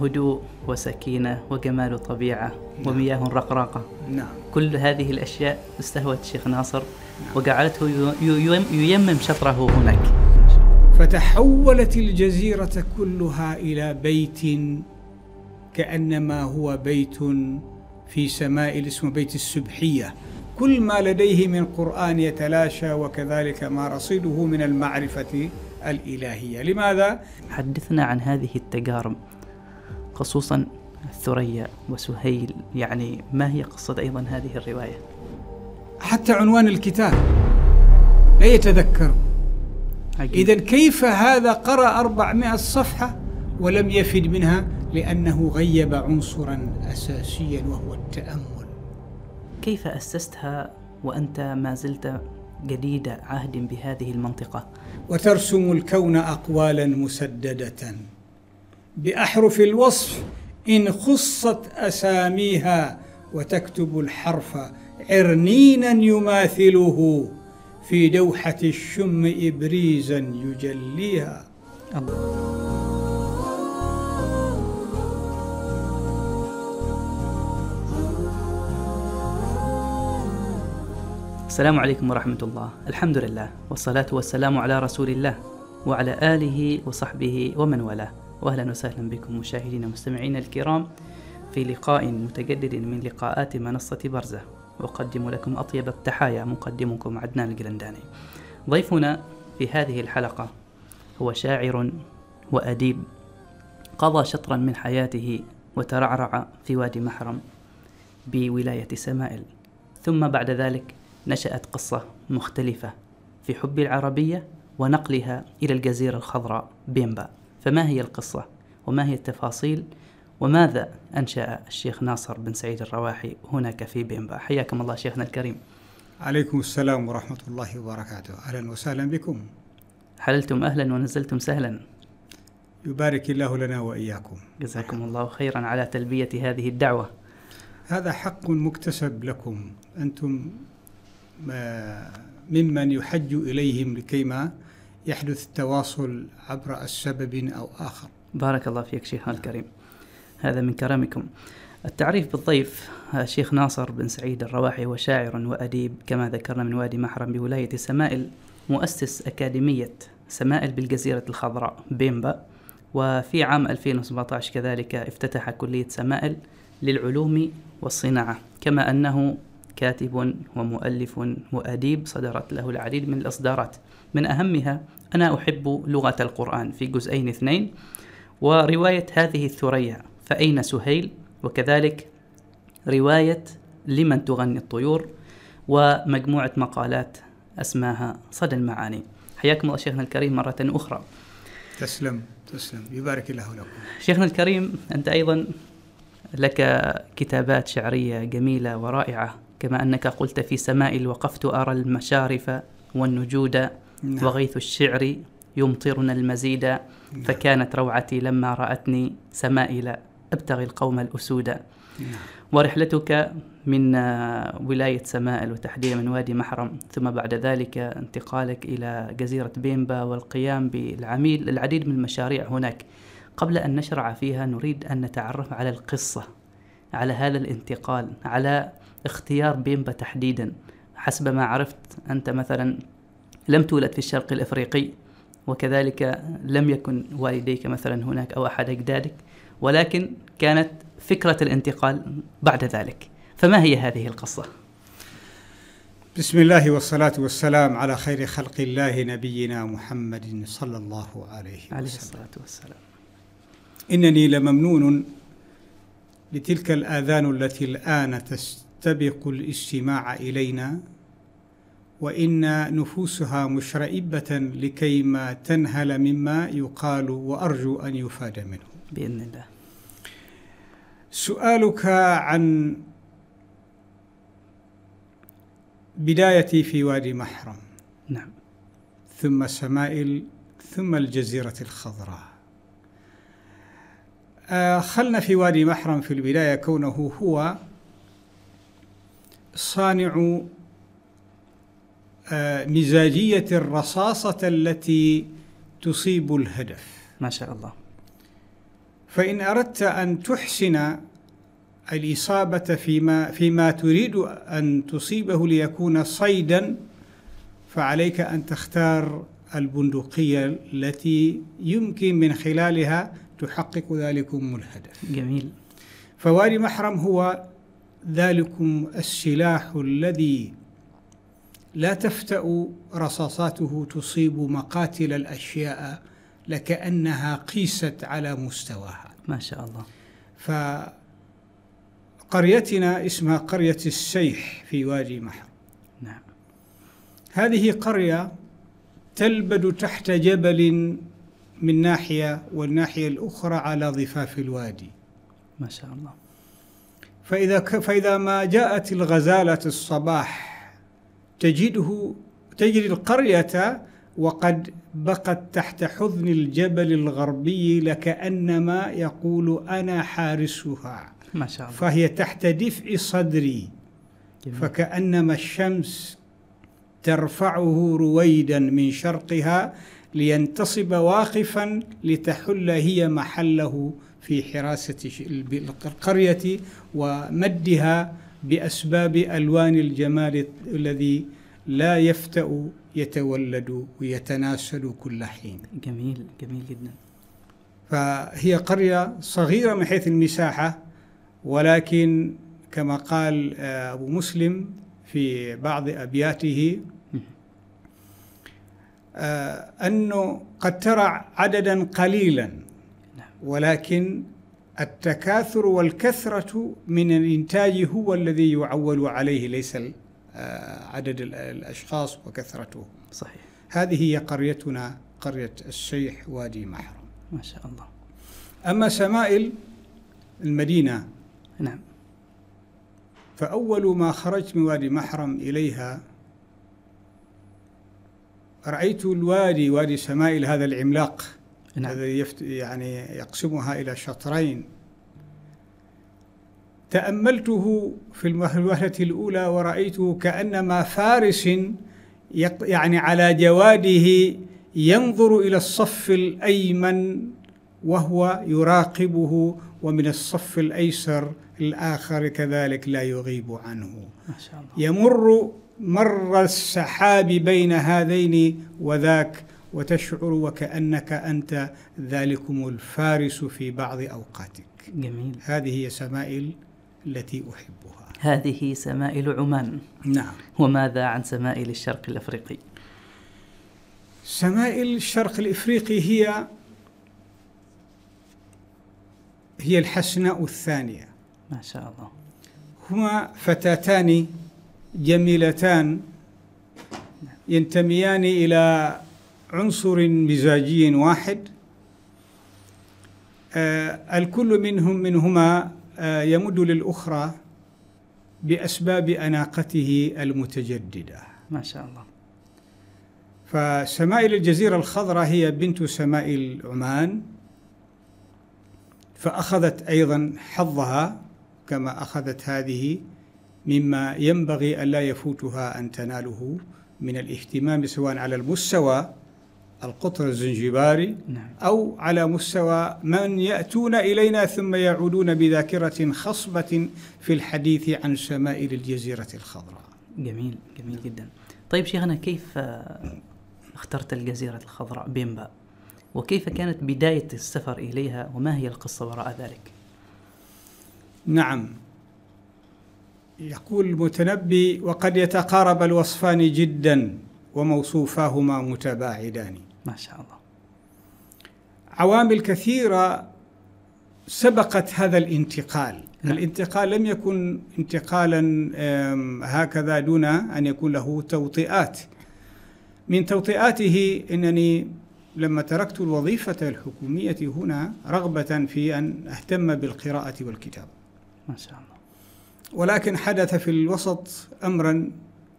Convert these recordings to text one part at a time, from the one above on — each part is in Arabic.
هدوء وسكينة وجمال طبيعة ومياه رقراقة. نعم. كل هذه الأشياء استهوت الشيخ ناصر وجعلته ي- ي- ييمم شطره هناك. فتحولت الجزيرة كلها إلى بيت كأنما هو بيت في سماء اسمه بيت السبحية. كل ما لديه من قرآن يتلاشى وكذلك ما رصيده من المعرفة الإلهية. لماذا؟ حدثنا عن هذه التجارب. خصوصا ثريا وسهيل. يعني ما هي قصة أيضا هذه الرواية؟ حتى عنوان الكتاب. لا يتذكر. إذا كيف هذا قرأ 400 صفحة ولم يفد منها؟ لأنه غيب عنصرا أساسيا وهو التأمل. كيف أسستها وأنت ما زلت جديد عهد بهذه المنطقة؟ وترسم الكون أقوالا مسددة. بأحرف الوصف إن خصت أساميها وتكتب الحرف عرنينا يماثله في دوحة الشم إبريزا يجليها. الله. السلام عليكم ورحمة الله. الحمد لله والصلاة والسلام على رسول الله وعلى آله وصحبه ومن والاه. وأهلا وسهلا بكم مشاهدينا ومستمعينا الكرام في لقاء متجدد من لقاءات منصة برزة. أقدم لكم أطيب التحايا مقدمكم عدنان القلنداني ضيفنا في هذه الحلقة هو شاعر وأديب قضى شطرا من حياته وترعرع في وادي محرم بولاية سمائل. ثم بعد ذلك نشأت قصة مختلفة في حب العربية ونقلها إلى الجزيرة الخضراء بيمبا. فما هي القصة؟ وما هي التفاصيل؟ وماذا أنشأ الشيخ ناصر بن سعيد الرواحي هناك في بيمبا حياكم الله شيخنا الكريم. عليكم السلام ورحمة الله وبركاته. أهلا وسهلا بكم. حللتم أهلا ونزلتم سهلا. يبارك الله لنا وإياكم. جزاكم الله خيرا على تلبية هذه الدعوة. هذا حق مكتسب لكم. أنتم ما- ممن يحج إليهم لكيما يحدث التواصل عبر السبب أو آخر. بارك الله فيك شيخنا الكريم. هذا من كرمكم التعريف بالضيف الشيخ ناصر بن سعيد الرواحي هو شاعر وأديب كما ذكرنا من وادي محرم بولاية سمائل مؤسس أكاديمية سمائل بالجزيرة الخضراء بيمبا. وفي عام 2017 كذلك افتتح كلية سمائل للعلوم والصناعة كما أنه كاتب ومؤلف وأديب صدرت له العديد من الإصدارات. من أهمها أنا أحب لغة القرآن في جزئين اثنين ورواية هذه الثريا فأين سهيل؟ وكذلك رواية لمن تغني الطيور ومجموعة مقالات أسماها صدى المعاني. حياكم الله شيخنا الكريم مرة أخرى. تسلم تسلم. يبارك الله لكم. شيخنا الكريم أنت أيضا لك كتابات شعرية جميلة ورائعة كما أنك قلت في سمائل وقفت أرى المشارف والنجود نعم. وغيث الشعر يمطرنا المزيد فكانت روعتي لما رأتني سمائل أبتغي القوم الأسود نعم. ورحلتك من ولاية سمائل وتحديدا من وادي محرم ثم بعد ذلك انتقالك إلى جزيرة بيمبا والقيام بالعميل العديد من المشاريع هناك قبل أن نشرع فيها نريد أن نتعرف على القصة على هذا الانتقال على اختيار بيمبا تحديدا حسب ما عرفت أنت مثلا لم تولد في الشرق الإفريقي وكذلك لم يكن والديك مثلا هناك أو أحد أجدادك ولكن كانت فكرة الانتقال بعد ذلك. فما هي هذه القصة؟ بسم الله والصلاة والسلام على خير خلق الله نبينا محمد صلى الله عليه عليه وسلم الصلاة والسلام. إنني لممنون لتلك الآذان التي الآن تستبق الاستماع إلينا وإن نفوسها مشرئبة لكيما تنهل مما يقال وأرجو أن يفاد منه. بإذن الله. سؤالك عن بدايتي في وادي محرم. نعم. ثم سمائل ثم الجزيرة الخضراء. آه، خلنا في وادي محرم في البداية كونه هو صانع آه، مزاجية الرصاصة التي تصيب الهدف. ما شاء الله. فإن أردت أن تحسن الإصابة فيما فيما تريد أن تصيبه ليكون صيدا فعليك أن تختار البندقية التي يمكن من خلالها تحقق ذلكم الهدف. جميل. فوادي محرم هو ذلكم السلاح الذي لا تفتأ رصاصاته تصيب مقاتل الأشياء لكأنها قيست على مستواها. ما شاء الله. فقريتنا اسمها قرية السيح في وادي محرم نعم. هذه قرية تلبد تحت جبل من ناحية والناحية الأخرى على ضفاف الوادي. ما شاء الله. فإذا فإذا ما جاءت الغزالة الصباح تجده تجد القرية وقد بقت تحت حضن الجبل الغربي لكأنما يقول أنا حارسها. ما شاء الله. فهي تحت دفء صدري. جميل. فكأنما الشمس ترفعه رويدا من شرقها لينتصب واقفا لتحل هي محله في حراسة القرية ومدها بأسباب ألوان الجمال الذي لا يفتأ يتولد ويتناسل كل حين جميل جميل جدا فهي قرية صغيرة من حيث المساحة ولكن كما قال آه، أبو مسلم في بعض أبياته آه، أنه قد ترى عددا قليلا نعم. ولكن التكاثر والكثرة من الإنتاج هو الذي يعول عليه ليس آه، عدد ال- الأشخاص وكثرته. صحيح. هذه هي قريتنا قرية السيح وادي محرم. ما شاء الله. أما سمائل المدينة نعم. فأول ما خرجت من وادي محرم إليها رأيت الوادي وادي سمائل هذا العملاق. نعم. الذي يفت يعني يقسمها إلى شطرين. تأملته في الوهلة الأولى ورأيته كأنما فارس يق- يعني على جواده ينظر إلى الصف الأيمن وهو يراقبه ومن الصف الأيسر الآخر كذلك لا يغيب عنه. ما شاء الله. يمر مر السحاب بين هذين وذاك وتشعر وكأنك أنت ذلكم الفارس في بعض أوقاتك. جميل. هذه هي سمائل التي أحبها. هذه سمائل عمان. نعم. وماذا عن سمائل الشرق الأفريقي؟ سمائل الشرق الإفريقي هي هي الحسناء الثانية. ما شاء الله. هما فتاتان جميلتان ينتميان إلى عنصر مزاجي واحد. آه، الكل منهم منهما آه، يمد للأخرى بأسباب أناقته المتجددة. ما شاء الله. فسمائل الجزيرة الخضراء هي بنت سمائل عمان فأخذت أيضا حظها كما أخذت هذه مما ينبغي ألا يفوتها أن تناله من الاهتمام سواء على المستوى القطر الزنجباري نعم. أو على مستوى من يأتون إلينا ثم يعودون بذاكرة خصبة في الحديث عن سمائل الجزيرة الخضراء. جميل جميل جدا. طيب شيخنا كيف آه، اخترت الجزيرة الخضراء بيمبا؟ وكيف كانت بداية السفر إليها؟ وما هي القصة وراء ذلك؟ نعم. يقول المتنبي وقد يتقارب الوصفان جدا وموصوفاهما متباعدان. ما شاء الله. عوامل كثيرة سبقت هذا الانتقال. نعم. الانتقال لم يكن انتقالا هكذا دون أن يكون له توطئات. من توطئاته أنني لما تركت الوظيفة الحكومية هنا رغبة في أن أهتم بالقراءة والكتابة. ما شاء الله. ولكن حدث في الوسط امرا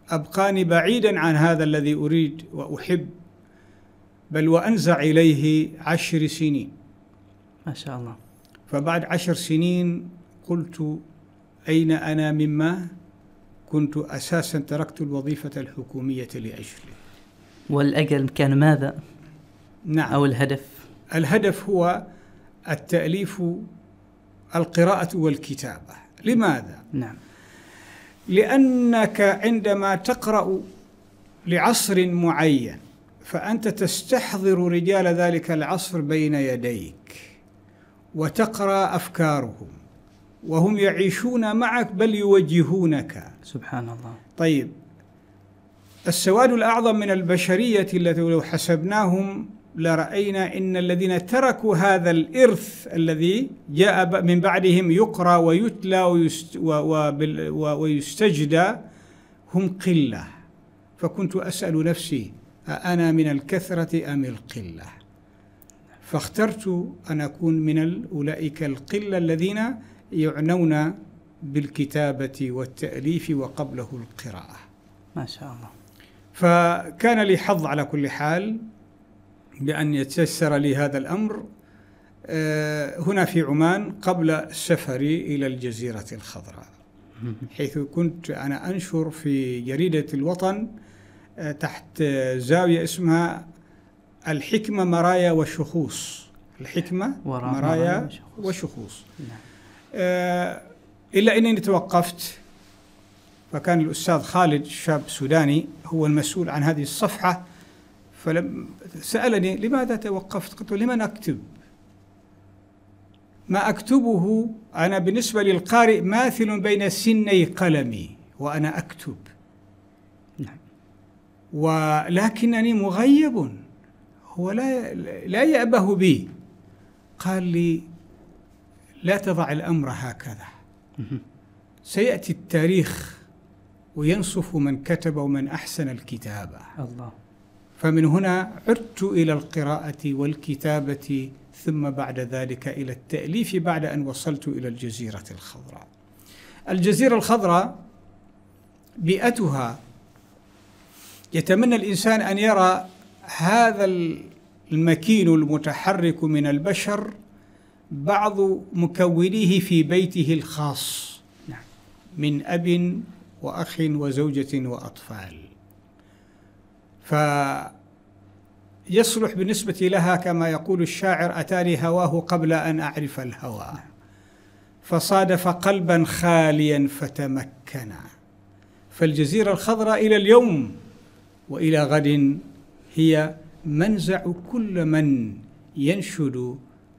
أبقاني بعيدا عن هذا الذي أريد وأحب بل وأنزع إليه عشر سنين. ما شاء الله. فبعد عشر سنين قلت أين أنا مما كنت أساسا تركت الوظيفة الحكومية لاجله والأجل كان ماذا؟ نعم. أو الهدف؟ الهدف هو التأليف القراءة والكتابة. لماذا؟ نعم. لأنك عندما تقرأ لعصر معين فأنت تستحضر رجال ذلك العصر بين يديك وتقرأ أفكارهم وهم يعيشون معك بل يوجهونك. سبحان الله طيب السواد الأعظم من البشرية التي لو حسبناهم لرأينا إن الذين تركوا هذا الإرث الذي جاء من بعدهم يقرأ ويتلى ويست ويستجدى هم قلة. فكنت أسأل نفسي أنا من الكثرة أم القلة؟ فاخترت أن أكون من أولئك القلة الذين يعنون بالكتابة والتأليف وقبله القراءة. ما شاء الله. فكان لي حظ على كل حال بأن يتيسر لي هذا الأمر آه، هنا في عمان قبل سفري إلى الجزيرة الخضراء حيث كنت أنا أنشر في جريدة الوطن تحت زاوية اسمها الحكمة مرايا وشخوص. الحكمة مرايا وشخوص. نعم. آه، إلا أنني توقفت فكان الأستاذ خالد شاب سوداني هو المسؤول عن هذه الصفحة فلم سألني لماذا توقفت؟ قلت لمن أكتب؟ ما أكتبه أنا بالنسبة للقارئ ماثل بين سني قلمي وأنا أكتب. ولكنني مغيب. هو لا لا يأبه بي. قال لي لا تضع الأمر هكذا. سيأتي التاريخ وينصف من كتب ومن أحسن الكتابة. الله. فمن هنا عدت إلى القراءة والكتابة ثم بعد ذلك إلى التأليف بعد أن وصلت إلى الجزيرة الخضراء. الجزيرة الخضراء بيئتها يتمنى الإنسان أن يرى هذا المكين المتحرك من البشر بعض مكونيه في بيته الخاص. نعم. من أب وأخ وزوجة وأطفال. فيصلح بالنسبة لها كما يقول الشاعر أتاني هواه قبل أن أعرف الهوى. فصادف قلبا خاليا فتمكنا. فالجزيرة الخضراء إلى اليوم وإلى غد هي منزع كل من ينشد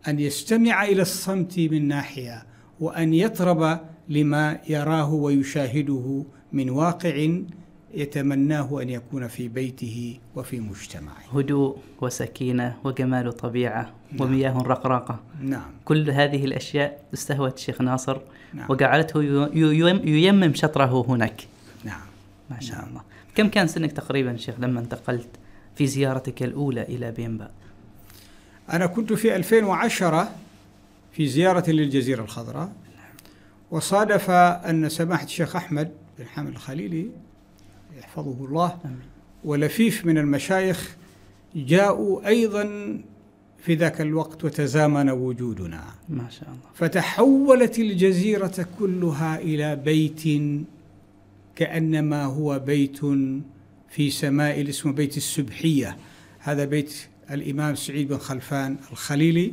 أن يستمع إلى الصمت من ناحية وأن يطرب لما يراه ويشاهده من واقع يتمناه أن يكون في بيته وفي مجتمعه هدوء وسكينة وجمال طبيعة نعم. ومياه رقراقة نعم كل هذه الأشياء استهوت الشيخ ناصر نعم. وجعلته ييمم شطره هناك نعم ما شاء نعم. الله كم كان سنك تقريبا شيخ لما انتقلت في زيارتك الأولى إلى بينبا؟ أنا كنت في 2010 في زيارة للجزيرة الخضراء وصادف أن سماحة الشيخ أحمد بن حامد الخليلي يحفظه الله ولفيف من المشايخ جاءوا أيضا في ذاك الوقت وتزامن وجودنا. ما شاء الله. فتحولت الجزيرة كلها إلى بيت كأنما هو بيت في سماء اسمه بيت السبحية. هذا بيت الإمام سعيد بن خلفان الخليلي.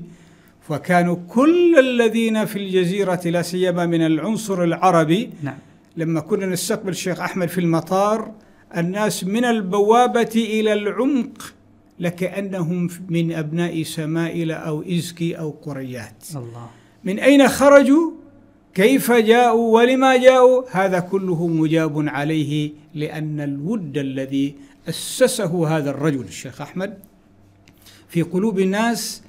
وكانوا كل الذين في الجزيرة لا سيما من العنصر العربي. نعم. لما كنا نستقبل الشيخ أحمد في المطار الناس من البوابة إلى العمق لكأنهم من أبناء سمائل أو إزكي أو قريات. الله. من أين خرجوا؟ كيف جاءوا ولما جاءوا؟ هذا كله مجاب عليه لأن الود الذي أسسه هذا الرجل الشيخ أحمد في قلوب الناس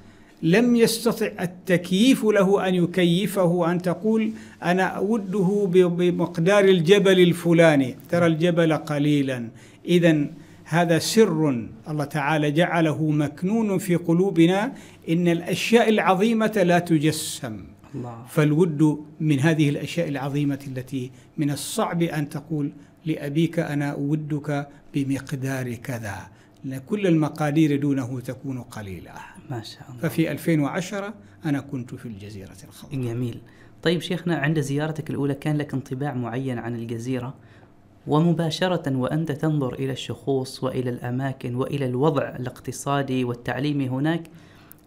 لم يستطع التكييف له أن يكيفه أن تقول أنا أوده بمقدار الجبل الفلاني. ترى الجبل قليلا. إذا هذا سر الله تعالى جعله مكنون في قلوبنا إن الأشياء العظيمة لا تجسم. الله. فالود من هذه الأشياء العظيمة التي من الصعب أن تقول لأبيك أنا أودك بمقدار كذا. كل المقادير دونه تكون قليلة. ما شاء الله. ففي 2010 أنا كنت في الجزيرة الخضراء. جميل. طيب شيخنا عند زيارتك الأولى كان لك انطباع معين عن الجزيرة؟ ومباشرة وأنت تنظر إلى الشخوص وإلى الأماكن وإلى الوضع الاقتصادي والتعليمي هناك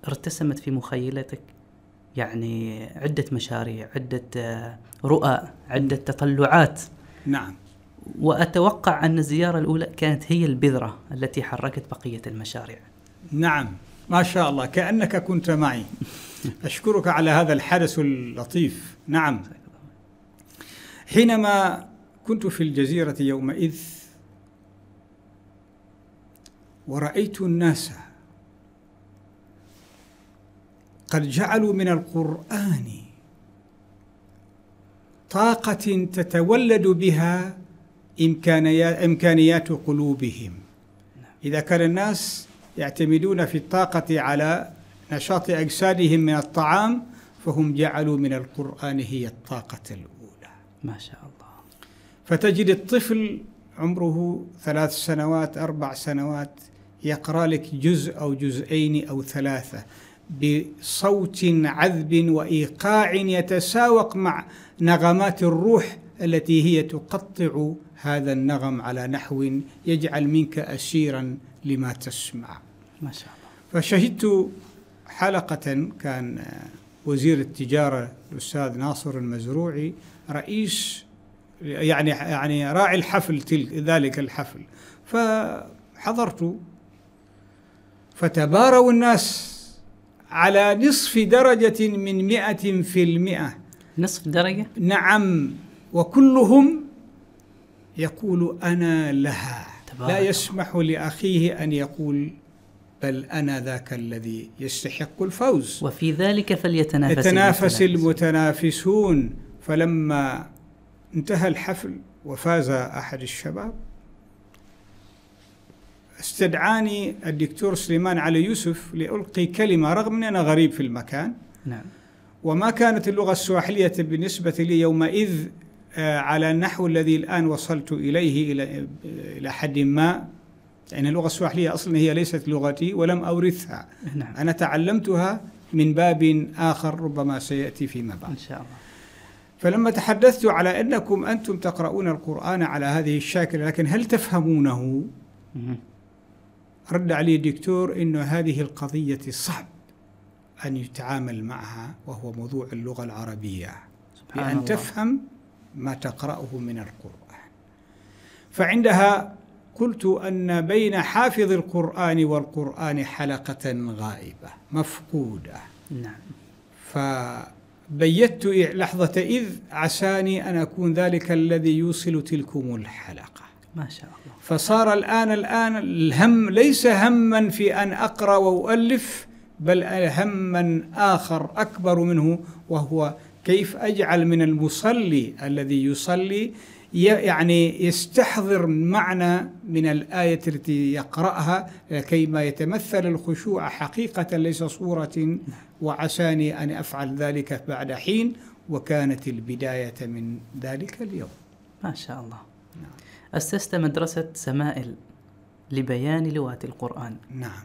ارتسمت في مخيلتك؟ يعني عدة مشاريع عدة آه، رؤى عدة تطلعات. نعم. وأتوقع أن الزيارة الأولى كانت هي البذرة التي حركت بقية المشاريع. نعم. ما شاء الله. كأنك كنت معي. أشكرك على هذا الحدث اللطيف. نعم. حينما كنت في الجزيرة يومئذ ورأيت الناس قد جعلوا من القرآن طاقة تتولد بها إمكانيات قلوبهم. إذا كان الناس يعتمدون في الطاقة على نشاط أجسادهم من الطعام فهم جعلوا من القرآن هي الطاقة الأولى. ما شاء الله. فتجد الطفل عمره ثلاث سنوات أربع سنوات يقرأ لك جزء أو جزئين أو ثلاثة. بصوت عذب وإيقاع يتساوق مع نغمات الروح التي هي تقطع هذا النغم على نحو يجعل منك أسيرا لما تسمع. ما شاء الله. فشهدت حلقة كان وزير التجارة الأستاذ ناصر المزروعي رئيس يعني يعني راعي الحفل تلك ذلك الحفل. فحضرت فتباروا الناس على نصف درجة من مئة في المئة. نصف درجة؟ نعم وكلهم يقول أنا لها. لا يسمح لأخيه أن يقول بل أنا ذاك الذي يستحق الفوز. وفي ذلك فليتنافس يتنافس المتنافسون. فلما انتهى الحفل وفاز أحد الشباب استدعاني الدكتور سليمان علي يوسف لألقي كلمة رغم أني أنا غريب في المكان. نعم. وما كانت اللغة السواحلية بالنسبة لي يومئذ آه، على النحو الذي الآن وصلت إليه إلى إلى حد ما. يعني اللغة السواحلية أصلا هي ليست لغتي ولم أورثها. نعم. أنا تعلمتها من باب آخر ربما سيأتي فيما بعد. إن شاء الله. فلما تحدثت على أنكم أنتم تقرؤون القرآن على هذه الشاكلة لكن هل تفهمونه؟ رد علي الدكتور أنه هذه القضية صعب أن يتعامل معها وهو موضوع اللغة العربية. سبحان بأن الله. تفهم ما تقرأه من القرآن. فعندها قلت أن بين حافظ القرآن والقرآن حلقة غائبة مفقودة. نعم. فبيت لحظة إذ عساني أن أكون ذلك الذي يوصل تلكم الحلقة. ما شاء الله فصار الآن الآن الهم ليس هما في أن أقرأ وأؤلف بل هما آخر أكبر منه وهو كيف أجعل من المصلي الذي يصلي يعني يستحضر معنى من الآية التي يقرأها كيما يتمثل الخشوع حقيقة ليس صورة وعساني أن أفعل ذلك بعد حين وكانت البداية من ذلك اليوم ما شاء الله. أسست مدرسة سمائل لبيان لغات القرآن. نعم.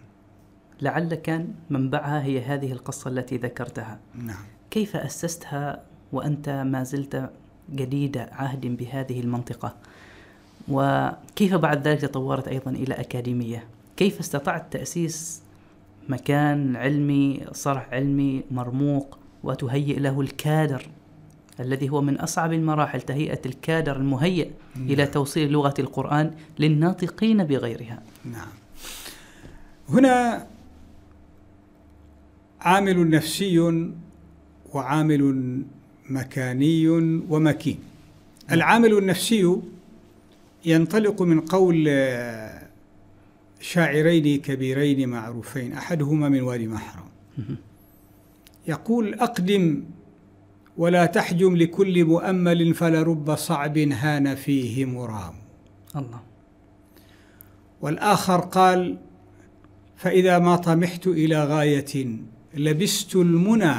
لعل كان منبعها هي هذه القصة التي ذكرتها. نعم. كيف أسستها وأنت ما زلت جديد عهد بهذه المنطقة؟ وكيف بعد ذلك تطورت أيضا إلى أكاديمية؟ كيف استطعت تأسيس مكان علمي صرح علمي مرموق وتهيئ له الكادر الذي هو من أصعب المراحل تهيئة الكادر المهيئ نعم. إلى توصيل لغة القرآن للناطقين بغيرها. نعم. هنا عامل نفسي وعامل مكاني ومكين. العامل النفسي ينطلق من قول شاعرين كبيرين معروفين أحدهما من وادي محرم. يقول أقدم ولا تحجم لكل مؤمل فلرب صعب هان فيه مرام. الله. والآخر قال فإذا ما طمحت إلى غاية لبست المنى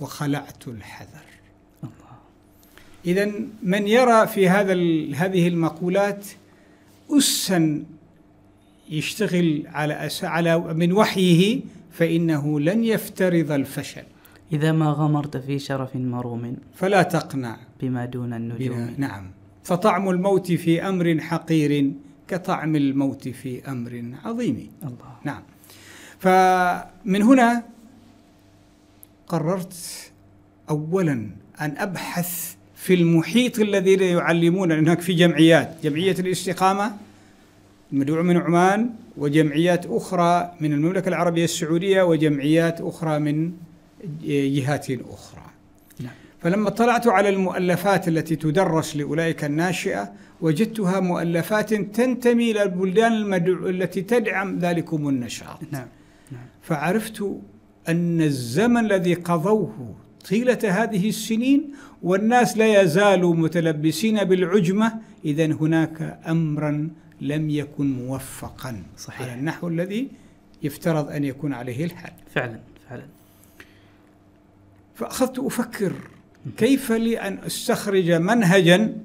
وخلعت الحذر. إذا من يرى في هذا هذه المقولات أسا يشتغل على أس على من وحيه فإنه لن يفترض الفشل. إذا ما غمرت في شرف مروم فلا تقنع. بما دون النجوم. نعم. فطعم الموت في أمر حقير كطعم الموت في أمر عظيم. الله. نعم. فمن هنا قررت اولا أن أبحث في المحيط الذي يعلمون هناك في جمعيات. جمعية الاستقامة المدعو من عمان وجمعيات أخرى من المملكة العربية السعودية وجمعيات أخرى من جهات أخرى. نعم. فلما اطلعت على المؤلفات التي تدرس لأولئك الناشئة وجدتها مؤلفات تنتمي إلى البلدان المدعو التي تدعم ذلكم النشاط. نعم نعم. فعرفت أن الزمن الذي قضوه طيلة هذه السنين والناس لا يزالوا متلبسين بالعجمة اذا هناك امرا لم يكن موفقا صحيح. على النحو الذي يفترض أن يكون عليه الحال فعلا فعلا. فأخذت أفكر كيف لي أن أستخرج منهجا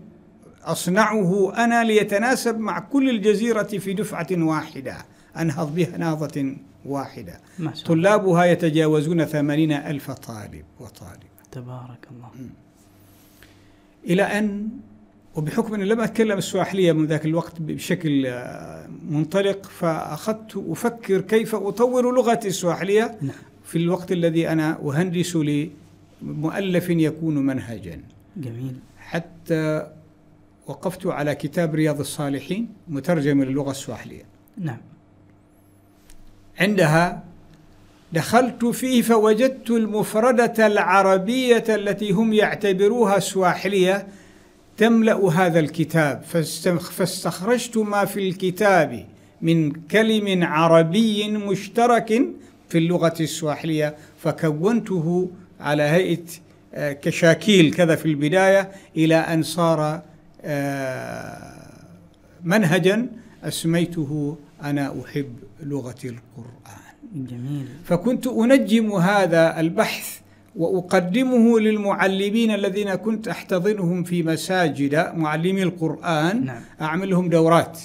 أصنعه أنا ليتناسب مع كل الجزيرة في دفعة واحدة أنهض بها شاء الله. طلابها يتجاوزون ثمانين ألف طالب وطالبة. تبارك الله. إلى أن وبحكم أني لم أتكلم السواحلية من ذاك الوقت بشكل آه، منطلق فأخذت أفكر كيف أطور لغتي السواحلية نعم. في الوقت الذي أنا أهندس لمؤلف يكون منهجا. جميل. حتى وقفت على كتاب رياض الصالحين مترجم للغة السواحلية. نعم. عندها دخلت فيه فوجدت المفردة العربية التي هم يعتبروها سواحلية تملأ هذا الكتاب. فاستخ- فاستخرجت ما في الكتاب من كلم عربي مشترك في اللغة السواحلية فكونته على هيئة آه، كشاكيل كذا في البداية إلى أن صار آه، منهجا أسميته أنا أحب لغة القرآن. جميل. فكنت أنجم هذا البحث وأقدمه للمعلمين الذين كنت أحتضنهم في مساجد معلمي القرآن نعم. أعمل لهم دورات.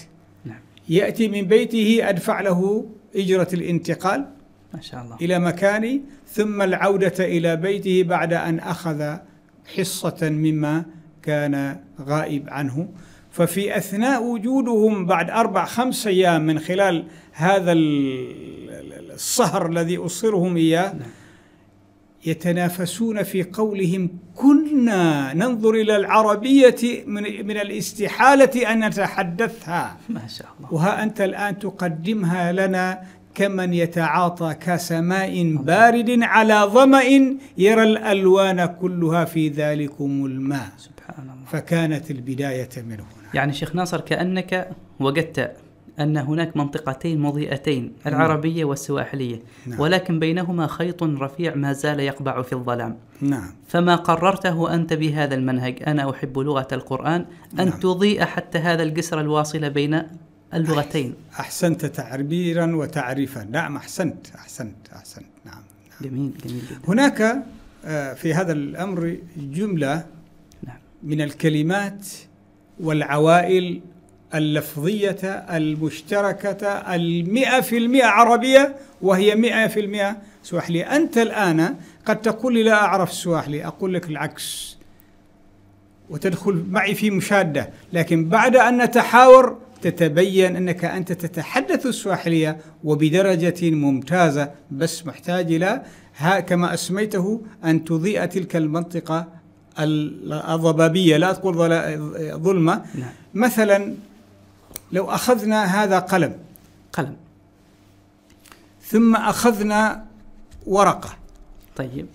نعم. يأتي من بيته أدفع له إجرة الانتقال. ما شاء الله. إلى مكاني ثم العودة إلى بيته بعد أن أخذ حصة مما كان غائب عنه. ففي أثناء وجودهم بعد أربع خمس أيام من خلال هذا ال- السهر الذي أصرهم إياه نعم. يتنافسون في قولهم كنا ننظر إلى العربية من, من الاستحالة أن نتحدثها. ما شاء الله. وها أنت الآن تقدمها لنا كمن يتعاطى كاس ماء بارد على ظمأ يرى الألوان كلها في ذلكم الماء. سبحان الله. فكانت البداية من هنا. يعني شيخ ناصر كأنك وجدت أن هناك منطقتين مضيئتين العربية والسواحلية نعم. ولكن بينهما خيط رفيع ما زال يقبع في الظلام. نعم. فما قررته أنت بهذا المنهج؟ أنا أحب لغة القرآن. أن نعم. تضيء حتى هذا الجسر الواصل بين اللغتين. أحسنت تعبيرا وتعريفا. نعم أحسنت أحسنت أحسنت. نعم جميل جميل جدا. هناك آه، في هذا الأمر جملة نعم. من الكلمات والعوائل اللفظية المشتركة المئة في المئة عربية وهي مئة في المئة سواحلية. أنت الآن قد تقول لي لا أعرف السواحلي أقول لك العكس. وتدخل معي في مشادة. لكن بعد أن نتحاور تتبين أنك أنت تتحدث السواحلية وبدرجة ممتازة بس محتاج إلى ها كما أسميته أن تضيء تلك المنطقة ال- الضبابية لا تقول ظلمة. نعم. مثلا لو أخذنا هذا قلم. قلم. ثم أخذنا ورقة. طيب.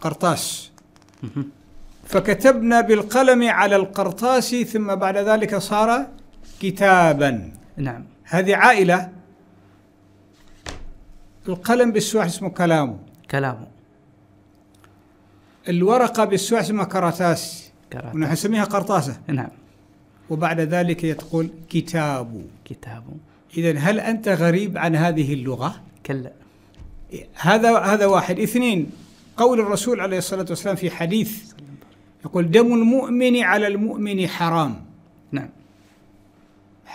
قرطاس. فكتبنا بالقلم على القرطاس ثم بعد ذلك صار كتابا. نعم. هذه عائلة. القلم بالسواح اسمه كلامه. كلامه. الورقة بالسواح اسمها كراتاس. كراتة ونحن نسميها قرطاسة. نعم. وبعد ذلك يقول كتاب. كتابه إذا هل أنت غريب عن هذه اللغة؟ كلا. هذا هذا واحد. اثنين قول الرسول عليه الصلاة والسلام في حديث يقول دم المؤمن على المؤمن حرام.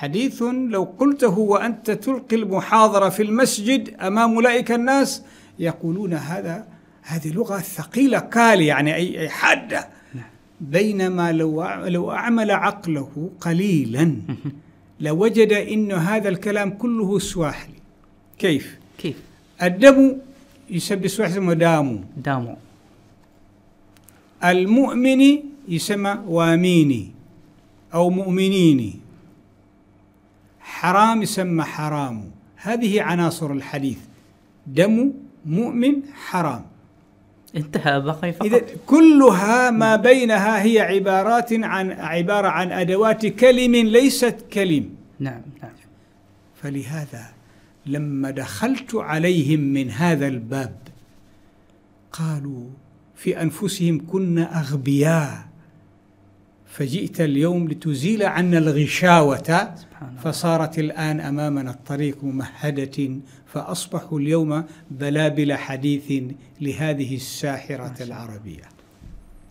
حديث لو قلته وأنت تلقي المحاضرة في المسجد أمام أولئك الناس يقولون هذا هذه لغة ثقيلة كالي يعني أي حادة. نعم. بينما لو لو أعمل عقله قليلا لوجد أن هذا الكلام كله سواحلي. كيف؟ كيف؟ الدم يسمى بالسواحلي اسمه دامو. دامو. المؤمن يسمى واميني أو مؤمنيني. حرام يسمى حرام. هذه عناصر الحديث. دم مؤمن حرام. انتهى بقي فقط إذا كلها ما بينها هي عبارات عن عبارة عن أدوات كلم ليست كلم. نعم نعم. فلهذا لما دخلت عليهم من هذا الباب قالوا في أنفسهم كنا أغبياء. فجئت اليوم لتزيل عنا الغشاوة فصارت الآن أمامنا الطريق ممهدة فأصبحوا اليوم بلابل حديث لهذه الساحرة العربية.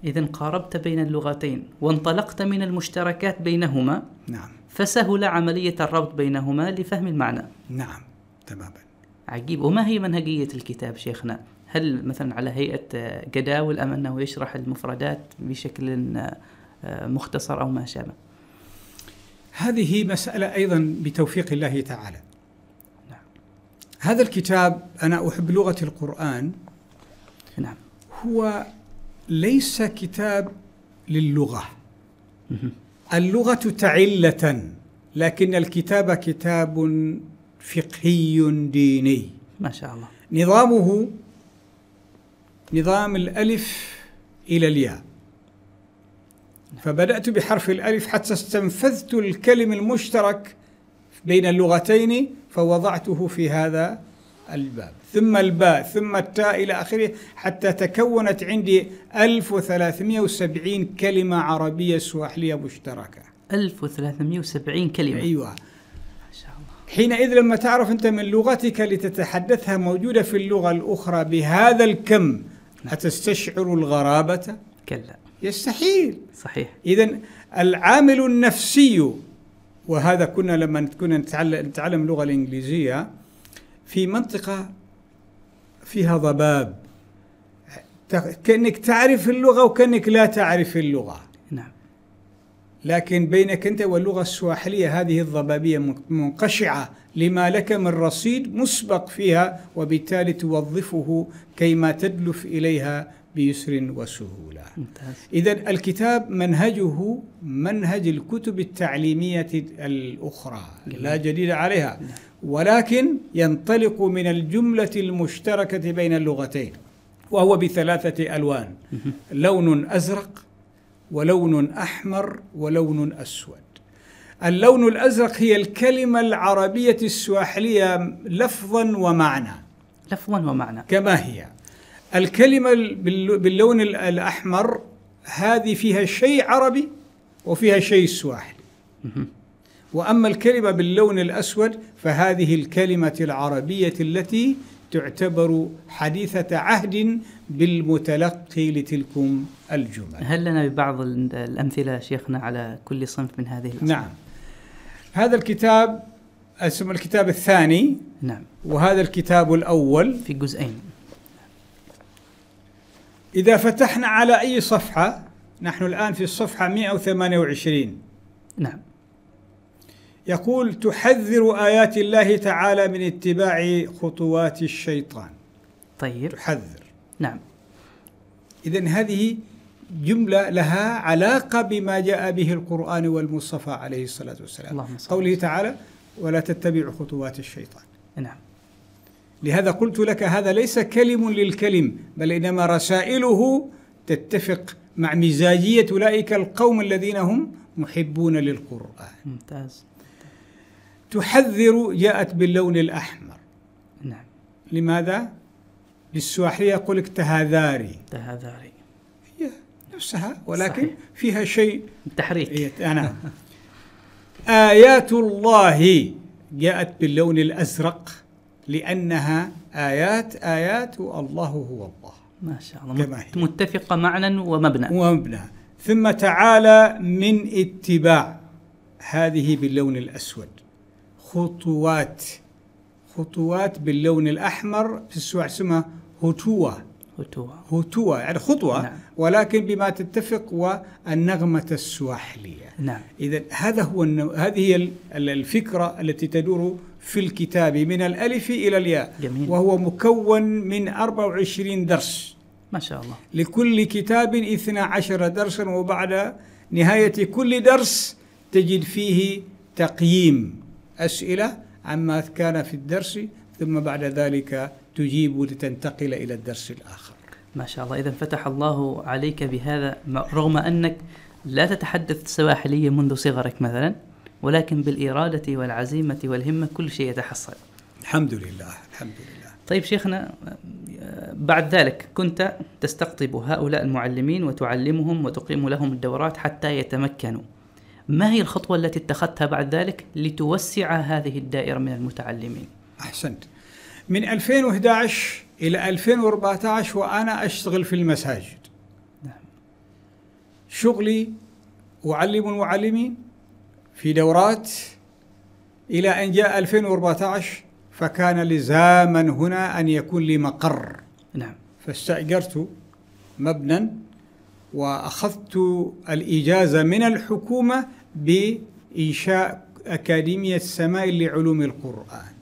إذا قاربت بين اللغتين وانطلقت من المشتركات بينهما نعم. فسهل عملية الربط بينهما لفهم المعنى. نعم تماما. عجيب. وما هي منهجية الكتاب شيخنا؟ هل مثلا على هيئة جداول أم أنه يشرح المفردات بشكل مختصر أو ما شابه؟ هذه مسألة أيضا بتوفيق الله تعالى نعم. هذا الكتاب أنا أحب لغة القرآن نعم هو ليس كتاب للغة. اللغة تعلة لكن الكتاب كتاب فقهي ديني ما شاء الله نظامه نظام الألف إلى الياء فبدأت بحرف الألف حتى استنفذت الكلم المشترك بين اللغتين فوضعته في هذا الباب. ثم الباء ثم التاء إلى آخره حتى تكونت عندي 1370 كلمة عربية سواحلية مشتركة. 1370 كلمة. أيوة. حينئذ لما تعرف أنت من لغتك لتتحدثها موجودة في اللغة الأخرى بهذا الكم أتستشعر الغرابة؟ كلا. يستحيل. صحيح. إذا العامل النفسي وهذا كنا لما كنا نتعلم, نتعلم اللغة الإنجليزية في منطقة فيها ضباب. كأنك تعرف اللغة وكأنك لا تعرف اللغة. نعم. لكن بينك أنت واللغة السواحلية هذه الضبابية من- منقشعة لما لك من رصيد مسبق فيها وبالتالي توظفه كيما تدلف إليها بيسر وسهولة إذا الكتاب منهجه منهج الكتب التعليمية الأخرى لا جديد عليها ولكن ينطلق من الجملة المشتركة بين اللغتين وهو بثلاثة ألوان لون أزرق ولون أحمر ولون أسود. اللون الأزرق هي الكلمة العربية السواحلية لفظا ومعنى. لفظا ومعنى. كما هي. الكلمة بال- باللون ال- الأحمر هذه فيها شيء عربي وفيها شيء سواحلي. وأما الكلمة باللون الأسود فهذه الكلمة العربية التي تعتبر حديثة عهد بالمتلقي لتلكم الجمل. هل لنا ببعض ال- الأمثلة شيخنا على كل صنف من هذه الأصناف؟ نعم. هذا الكتاب اسم الكتاب الثاني. نعم. وهذا الكتاب الأول. في جزئين. إذا فتحنا على أي صفحة نحن الآن في الصفحة 128 نعم. يقول تحذر آيات الله تعالى من اتباع خطوات الشيطان. طيب. تحذر. نعم. إذا هذه جملة لها علاقة بما جاء به القرآن والمصطفى عليه الصلاة والسلام. قوله تعالى ولا تتبعوا خطوات الشيطان. نعم. لهذا قلت لك هذا ليس كلم للكلم بل إنما رسائله تتفق مع مزاجية أولئك القوم الذين هم محبون للقرآن. ممتاز. تحذر جاءت باللون الأحمر. نعم. لماذا؟ بالسواحلية يقول لك تهاذاري. تهذاري هي نفسها ولكن صحيح. فيها شيء. تحريك. أنا. آيات الله جاءت باللون الأزرق. لأنها آيات آيات والله هو الله. ما شاء الله. كما هي. مت- متفقة معنى ومبنى. ومبنى. ثم تعالى من اتباع. هذه باللون الأسود. خطوات. خطوات باللون الأحمر في السواع اسمها هتوة هتوى. هتوة يعني خطوة. نعم. ولكن بما تتفق والنغمة السواحلية. نعم. إذا هذا هو النوع هذه هي ال- ال- الفكرة التي تدور في الكتاب من الألف إلى الياء. جميل. وهو مكون من 24 درس. ما شاء الله. لكل كتاب اثنا عشر درسا وبعد نهاية كل درس تجد فيه تقييم. أسئلة عما كان في الدرس ثم بعد ذلك تجيب لتنتقل إلى الدرس الآخر. ما شاء الله. إذا فتح الله عليك بهذا رغم أنك لا تتحدث السواحلية منذ صغرك مثلا. ولكن بالإرادة والعزيمة والهمة كل شيء يتحصل. الحمد لله الحمد لله. طيب شيخنا بعد ذلك كنت تستقطب هؤلاء المعلمين وتعلمهم وتقيم لهم الدورات حتى يتمكنوا. ما هي الخطوة التي اتخذتها بعد ذلك لتوسع هذه الدائرة من المتعلمين؟ أحسنت. من 2011 إلى 2014 وأنا أشتغل في المساجد. نعم. شغلي أعلم المعلمين في دورات إلى أن جاء 2014 فكان لزاما هنا أن يكون لي مقر. نعم. فاستأجرت مبنى وأخذت الإجازة من الحكومة بإنشاء أكاديمية السماء لعلوم القرآن.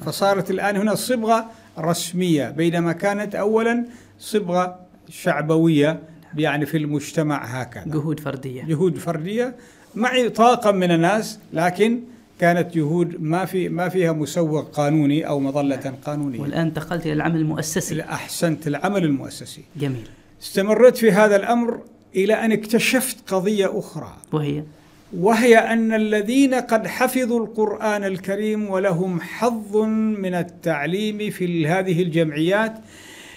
فصارت الآن هنا صبغة رسمية بينما كانت أولا صبغة شعبوية يعني في المجتمع هكذا. جهود فردية. جهود فردية. معي طاقم من الناس لكن كانت جهود ما في ما فيها مسوغ قانوني أو مظلة قانونية. والآن انتقلت إلى العمل المؤسسي. احسنت العمل المؤسسي. جميل. استمرت في هذا الأمر إلى أن اكتشفت قضية أخرى. وهي؟ وهي أن الذين قد حفظوا القرآن الكريم ولهم حظ من التعليم في هذه الجمعيات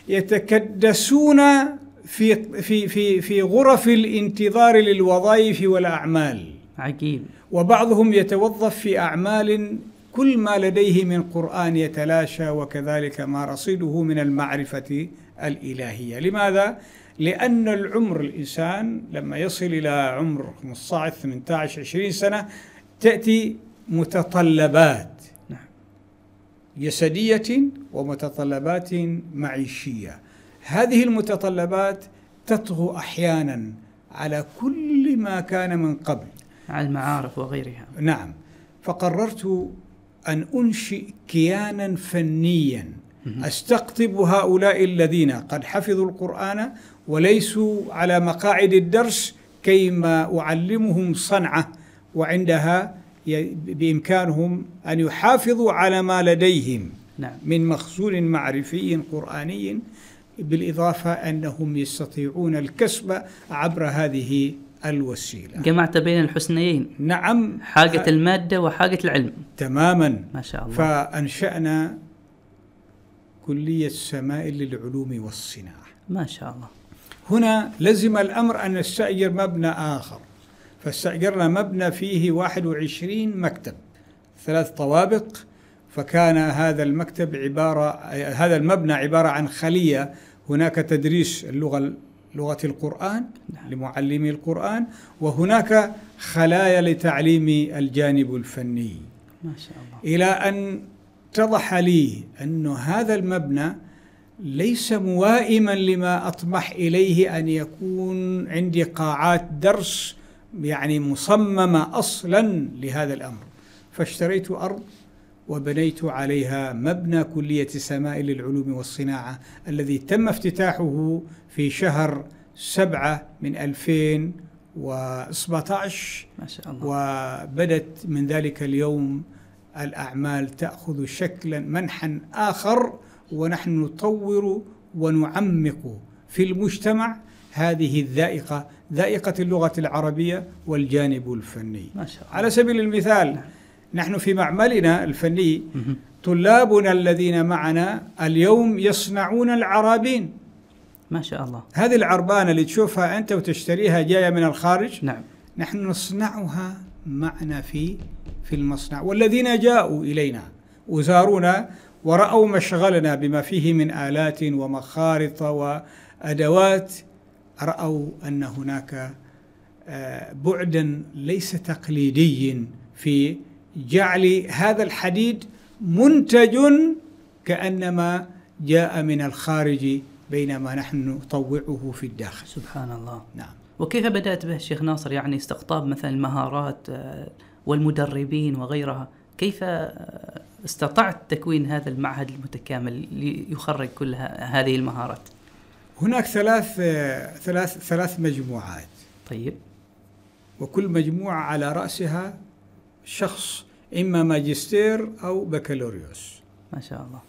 يتكدسون في في في في غرف الانتظار للوظائف والأعمال. عجيب. وبعضهم يتوظف في أعمال كل ما لديه من قرآن يتلاشى وكذلك ما رصيده من المعرفة الإلهية. لماذا؟ لأن العمر الإنسان لما يصل إلى عمر 15 18 20 سنة تأتي متطلبات. نعم. جسديه ومتطلبات معيشية. هذه المتطلبات تطغو أحيانا على كل ما كان من قبل. على المعارف وغيرها. نعم. فقررت أن أنشئ كيانا فنيا. أستقطب هؤلاء الذين قد حفظوا القرآن وليسوا على مقاعد الدرس كيما أعلمهم صنعة وعندها بإمكانهم أن يحافظوا على ما لديهم. نعم. من مخزون معرفي قرآني بالإضافة أنهم يستطيعون الكسب عبر هذه الوسيلة. جمعت بين الحسنيين. نعم. حاجة المادة وحاجة العلم. تماما. ما شاء الله. فأنشأنا كلية السماء للعلوم والصناعة. ما شاء الله. هنا لزم الأمر أن نستأجر مبنى آخر. فاستأجرنا مبنى فيه 21 مكتب ثلاث طوابق. فكان هذا المكتب عبارة هذا المبنى عبارة عن خلية هناك تدريس اللغة لغة القرآن نعم. لمعلمي القرآن وهناك خلايا لتعليم الجانب الفني. ما شاء الله. إلى أن اتضح لي أن هذا المبنى ليس موائما لما أطمح إليه أن يكون عندي قاعات درس يعني مصممة أصلا لهذا الأمر. فاشتريت أرض وبنيت عليها مبنى كلية سماء للعلوم والصناعة الذي تم افتتاحه في شهر سبعة من 2017 ما شاء الله. وبدت من ذلك اليوم الأعمال تأخذ شكلا منحا آخر ونحن نطور ونعمق في المجتمع هذه الذائقة ذائقة اللغة العربية والجانب الفني. ما شاء الله. على سبيل المثال نحن في معملنا الفني. طلابنا الذين معنا اليوم يصنعون العرابين. ما شاء الله. هذه العربانة اللي تشوفها أنت وتشتريها جاية من الخارج نعم. نحن نصنعها معنا في في المصنع. والذين جاءوا إلينا وزارونا ورأوا مشغلنا بما فيه من آلات ومخارط وأدوات رأوا أن هناك آه، بعدا ليس تقليدي في جعل هذا الحديد منتج كأنما جاء من الخارج بينما نحن نطوعه في الداخل. سبحان الله. نعم. وكيف بدأت به الشيخ ناصر؟ يعني استقطاب مثلا المهارات آه، والمدربين وغيرها. كيف آه، استطعت تكوين هذا المعهد المتكامل ليخرج كل هذه المهارات؟ هناك ثلاث ثلاث ثلاث مجموعات. طيب. وكل مجموعة على رأسها شخص إما ماجستير أو بكالوريوس. ما شاء الله.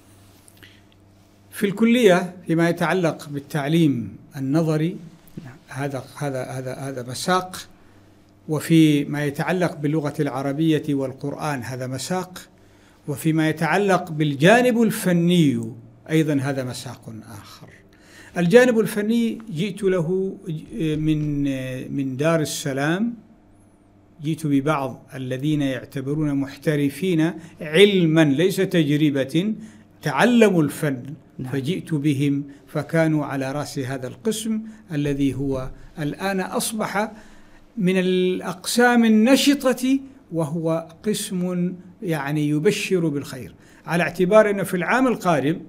في الكلية فيما يتعلق بالتعليم النظري نعم. هذا هذا هذا هذا مساق. وفي ما يتعلق باللغة العربية والقرآن هذا مساق. وفيما يتعلق بالجانب الفني أيضا هذا مساق آخر. الجانب الفني جئت له من من دار السلام. جئت ببعض الذين يعتبرون محترفين علما ليس تجربة تعلموا الفن. نعم. فجئت بهم فكانوا على رأس هذا القسم الذي هو الآن أصبح من الأقسام النشطة وهو قسم يعني يبشر بالخير. على اعتبار ان في العام القادم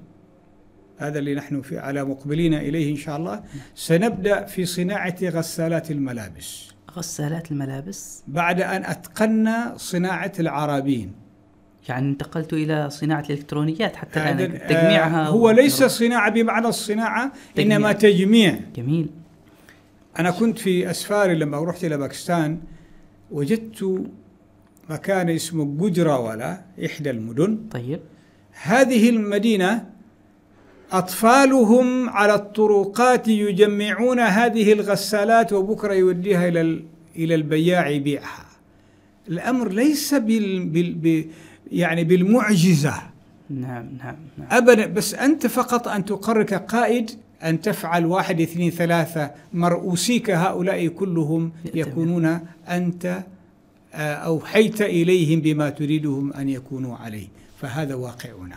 هذا اللي نحن في على مقبلين إليه إن شاء الله سنبدأ في صناعة غسالات الملابس. غسالات الملابس؟ بعد أن اتقنا صناعة العرابين يعني انتقلت إلى صناعة الإلكترونيات حتى هذا- الان تجميعها آه، هو ليس صناعة بمعنى الصناعة تجميع. إنما تجميع. جميل. أنا كنت في أسفاري لما رحت إلى باكستان وجدت مكان اسمه جوجراولا إحدى المدن. طيب. هذه المدينة أطفالهم على الطرقات يجمعون هذه الغسالات وبكرة يوديها إلى إلى البياع يبيعها. الأمر ليس بال بال ب يعني بالمعجزة. نعم نعم نعم. ابدا بس أنت فقط أن تقرر كقائد أن تفعل واحد اثنين ثلاثة مرؤوسيك هؤلاء كلهم. يكونون أنت آه، أوحيت إليهم بما تريدهم أن يكونوا عليه. فهذا واقعنا.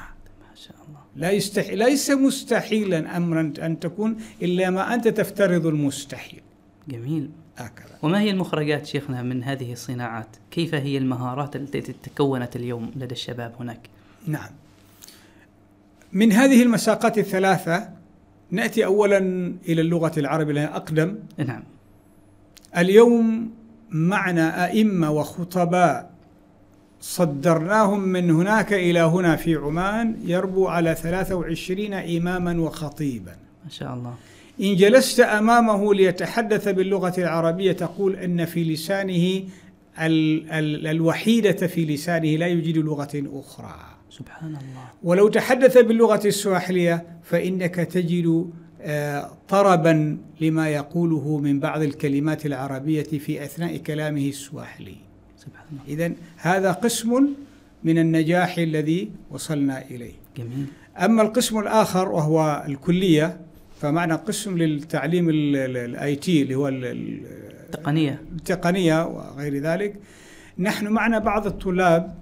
شاء الله. لا يستح... ليس مستحيلا امرا أن تكون إلا ما أنت تفترض المستحيل. جميل. هكذا. وما هي المخرجات شيخنا من هذه الصناعات؟ كيف هي المهارات التي تكونت اليوم لدى الشباب هناك؟ نعم. من هذه المساقات الثلاثة نأتي اولا إلى اللغة العربية لها أقدم. نعم. اليوم معنا أئمة وخطباء صدرناهم من هناك إلى هنا في عمان يربو على 23 إماما وخطيبا. ما شاء الله. إن جلست أمامه ليتحدث باللغة العربية تقول أن في لسانه ال ال الوحيدة في لسانه لا يوجد لغة أخرى. سبحان الله. ولو تحدث باللغة السواحلية فإنك تجد آه، طربا لما يقوله من بعض الكلمات العربية في أثناء كلامه السواحلي. إذا هذا قسم من النجاح الذي وصلنا إليه. جميل. أما القسم الآخر وهو الكلية فمعنا قسم للتعليم ال IT اللي هو ال- ال- تقنية التقنية وغير ذلك. نحن معنا بعض الطلاب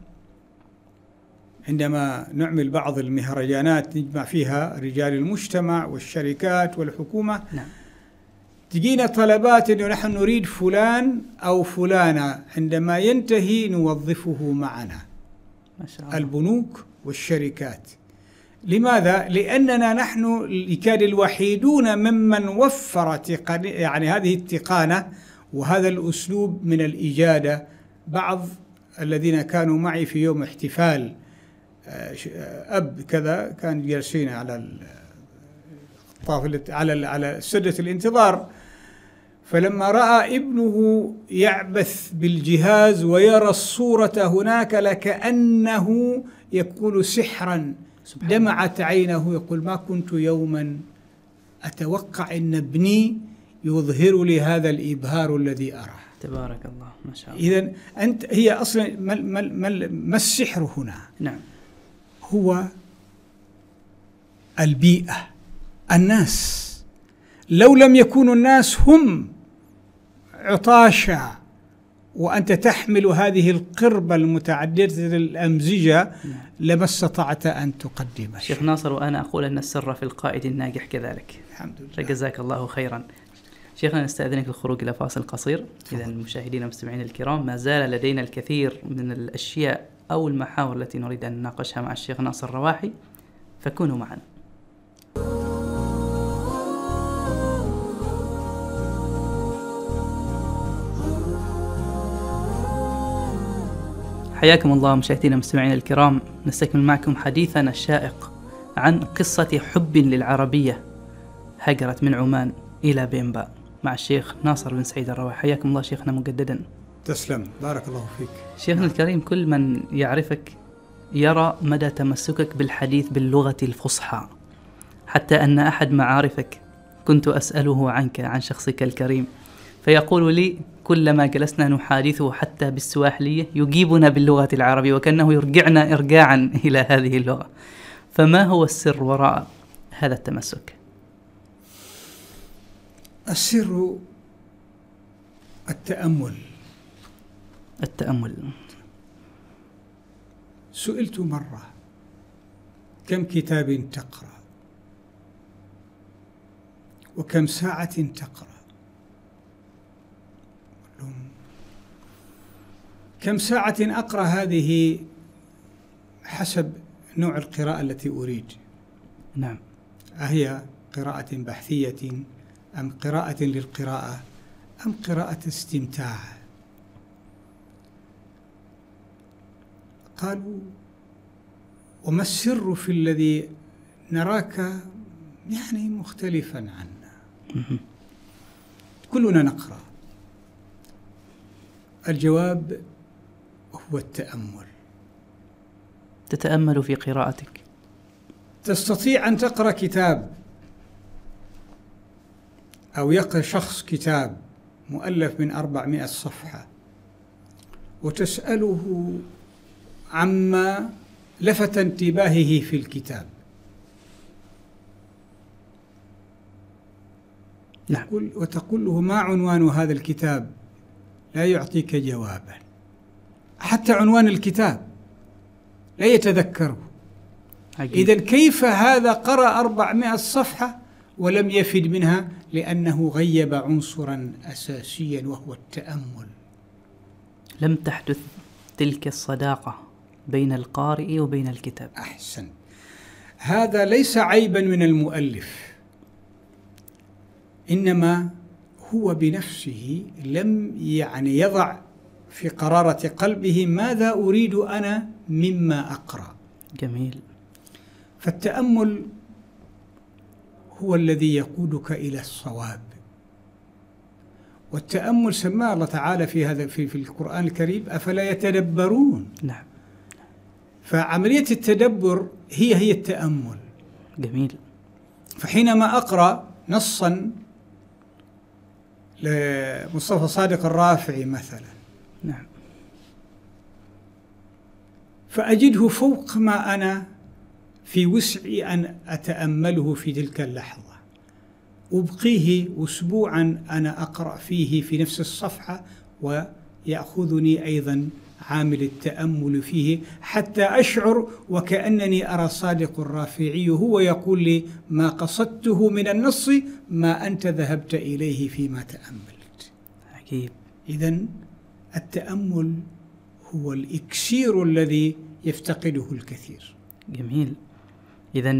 عندما نعمل بعض المهرجانات نجمع فيها رجال المجتمع والشركات والحكومة. نعم. تجينا طلبات إنه نحن نريد فلان أو فلانة عندما ينتهي نوظفه معنا. ما شاء الله. البنوك والشركات. لماذا؟ لأننا نحن يكاد الوحيدون ممن وفر تقن يعني هذه التقانة وهذا الأسلوب من الإجادة. بعض الذين كانوا معي في يوم احتفال آه، آه، أب كذا كان جالسين على ال- طافلة على على سدة الانتظار. فلما رأى ابنه يعبث بالجهاز ويرى الصورة هناك لكأنه يكون سحرا دمعت عينه يقول ما كنت يوما أتوقع إن ابني يظهر لي هذا الإبهار الذي أراه. تبارك الله ما شاء الله. اذا أنت هي أصلا ما, ما, ما, ما السحر هنا؟ نعم. هو البيئة الناس. لو لم يكونوا الناس هم عطاشا وأنت تحمل هذه القربة المتعددة الأمزجة لما استطعت أن تقدم شيخ ناصر وأنا أقول أن السر في القائد الناجح كذلك. الحمد لله. فجزاك الله خيرا. شيخنا نستأذنك الخروج إلى فاصل قصير. إذا المشاهدين والمستمعين الكرام ما زال لدينا الكثير من الأشياء أو المحاور التي نريد أن نناقشها مع الشيخ ناصر رواحي فكونوا معنا حياكم الله مشاهدينا ومستمعينا الكرام. نستكمل معكم حديثنا الشائق عن قصة حب للعربية هجرت من عمان إلى بينبا مع الشيخ ناصر بن سعيد الرواح حياكم الله شيخنا مجددا. تسلم. بارك الله فيك. شيخنا الكريم كل من يعرفك يرى مدى تمسكك بالحديث باللغة الفصحى. حتى أن أحد معارفك كنت أسأله عنك عن شخصك الكريم. فيقول لي كلما جلسنا نحادثه حتى بالسواحلية يجيبنا باللغة العربية وكأنه يرجعنا إرجاعا إلى هذه اللغة. فما هو السر وراء هذا التمسك؟ السر التأمل. التأمل. سئلت مرة كم كتاب تقرأ؟ وكم ساعة تقرأ؟ كم ساعة أقرأ هذه حسب نوع القراءة التي أريد؟ نعم. أهي قراءة بحثية أم قراءة للقراءة أم قراءة استمتاع؟ قالوا وما السر في الذي نراك يعني مختلفا عنا؟ كلنا نقرأ. الجواب هو التأمل. تتأمل في قراءتك. تستطيع أن تقرأ كتاب أو يقرأ شخص كتاب مؤلف من أربعمائة صفحة وتسأله عما لفت انتباهه في الكتاب. نعم. وتقول له ما عنوان هذا الكتاب؟ لا يعطيك جوابا. حتى عنوان الكتاب لا يتذكره. إذا كيف هذا قرأ أربعمائة صفحة ولم يفد منها؟ لأنه غيب عنصرا أساسيا وهو التأمل. لم تحدث تلك الصداقة بين القارئ وبين الكتاب. أحسن. هذا ليس عيبا من المؤلف إنما هو بنفسه لم يعني يضع في قرارة قلبه ماذا أريد أنا مما أقرأ. جميل. فالتأمل هو الذي يقودك إلى الصواب. والتأمل سماه الله تعالى في هذا في, في القرآن الكريم أفلا يتدبرون؟ نعم. فعملية التدبر هي هي التأمل. جميل. فحينما أقرأ نصا لمصطفى صادق الرافعي مثلا نعم فأجده فوق ما أنا في وسعي أن أتأمله في تلك اللحظة. أبقيه أسبوعا أنا أقرأ فيه في نفس الصفحة ويأخذني أيضا عامل التأمل فيه حتى أشعر وكأنني أرى صادق الرافعي هو يقول لي ما قصدته من النص ما أنت ذهبت إليه فيما تأملت. عجيب. إذا التأمل هو الإكسير الذي يفتقده الكثير. جميل. إذا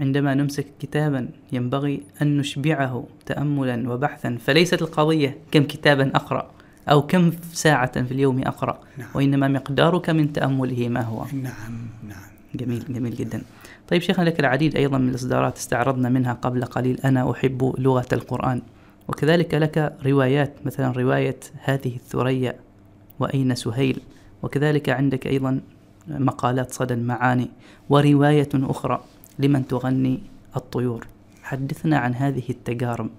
عندما نمسك كتابا ينبغي أن نشبعه تأملا وبحثا فليست القضية كم كتابا أقرأ أو كم ساعة في اليوم أقرأ نعم. وإنما مقدارك من تأمله ما هو. نعم نعم. جميل جميل جدا. طيب شيخنا لك العديد أيضا من الإصدارات استعرضنا منها قبل قليل. أنا أحب لغة القرآن. وكذلك لك روايات مثلا رواية هذه الثريا وأين سهيل؟ وكذلك عندك أيضا مقالات صدى المعاني ورواية أخرى لمن تغني الطيور. حدثنا عن هذه التجارب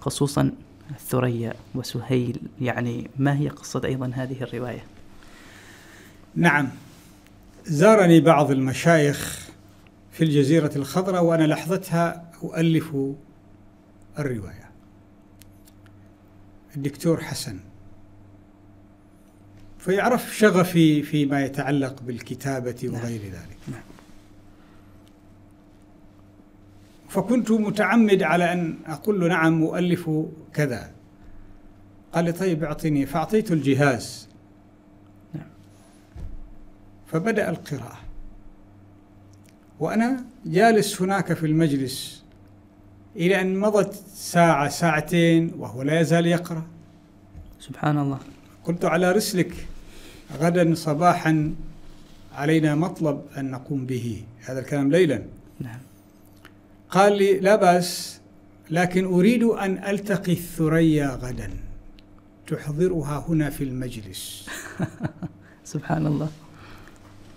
خصوصا الثريا وسهيل. يعني ما هي قصة أيضا هذه الرواية؟ نعم. زارني بعض المشايخ في الجزيرة الخضراء وأنا لحظتها أؤلف الرواية. الدكتور حسن. فيعرف شغفي فيما يتعلق بالكتابة وغير ذلك. نعم. فكنت متعمد على أن أقول له نعم مؤلف كذا. قال لي طيب اعطيني فأعطيته الجهاز. نعم. فبدأ القراءة. وأنا جالس هناك في المجلس إلى أن مضت ساعة ساعتين وهو لا يزال يقرأ. سبحان الله. قلت على رسلك غدا صباحا علينا مطلب أن نقوم به. هذا الكلام ليلا. نعم. قال لي لا بأس لكن أريد أن ألتقي الثريا غدا. تحضرها هنا في المجلس. سبحان الله.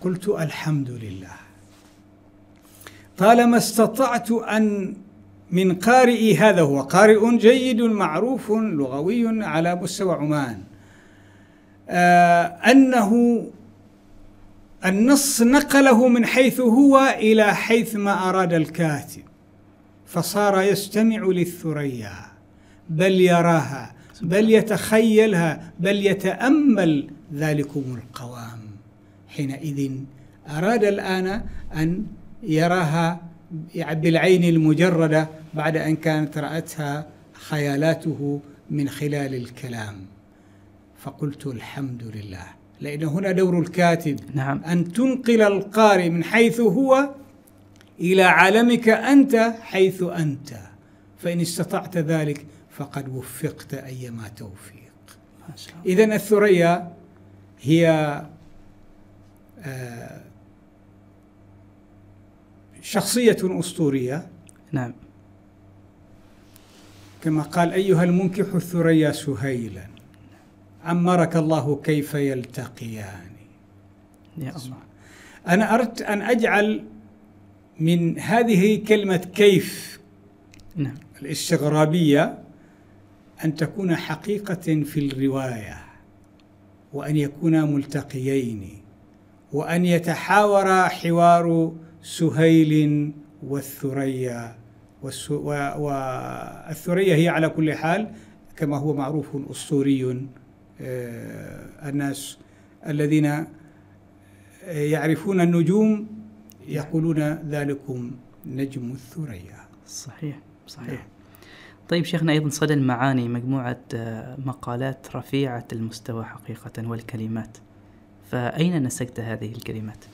قلت الحمد لله. طالما استطعت أن من قارئي هذا هو قارئ جيد معروف لغوي على مستوى عمان. أنه النص نقله من حيث هو إلى حيث ما أراد الكاتب فصار يستمع للثريا بل يراها بل يتخيلها بل يتأمل ذلكم القوام. حينئذ أراد الآن أن يراها بالعين المجردة بعد أن كانت رأتها خيالاته من خلال الكلام. فقلت الحمد لله. لأن هنا دور الكاتب. نعم. أن تنقل القارئ من حيث هو إلى عالمك أنت حيث أنت. فإن استطعت ذلك فقد وفقت أيما توفيق. إذا الثريا هي آه، شخصية أسطورية. نعم. كما قال أيها المنكح الثريا سهيلا. عمرك الله كيف يلتقيان؟ يا الله. أنا أردت أن أجعل من هذه كلمة كيف نعم. الاستغرابية أن تكون حقيقة في الرواية وأن يكونا ملتقيين وأن يتحاور حوار سهيل والثريا والثريا هي على كل حال كما هو معروف أسطوري الناس الذين يعرفون النجوم يقولون ذلكم نجم الثريا صحيح صحيح نعم. طيب شيخنا أيضا صدى المعاني مجموعة آه، مقالات رفيعة المستوى حقيقة والكلمات فأين نسجت هذه الكلمات؟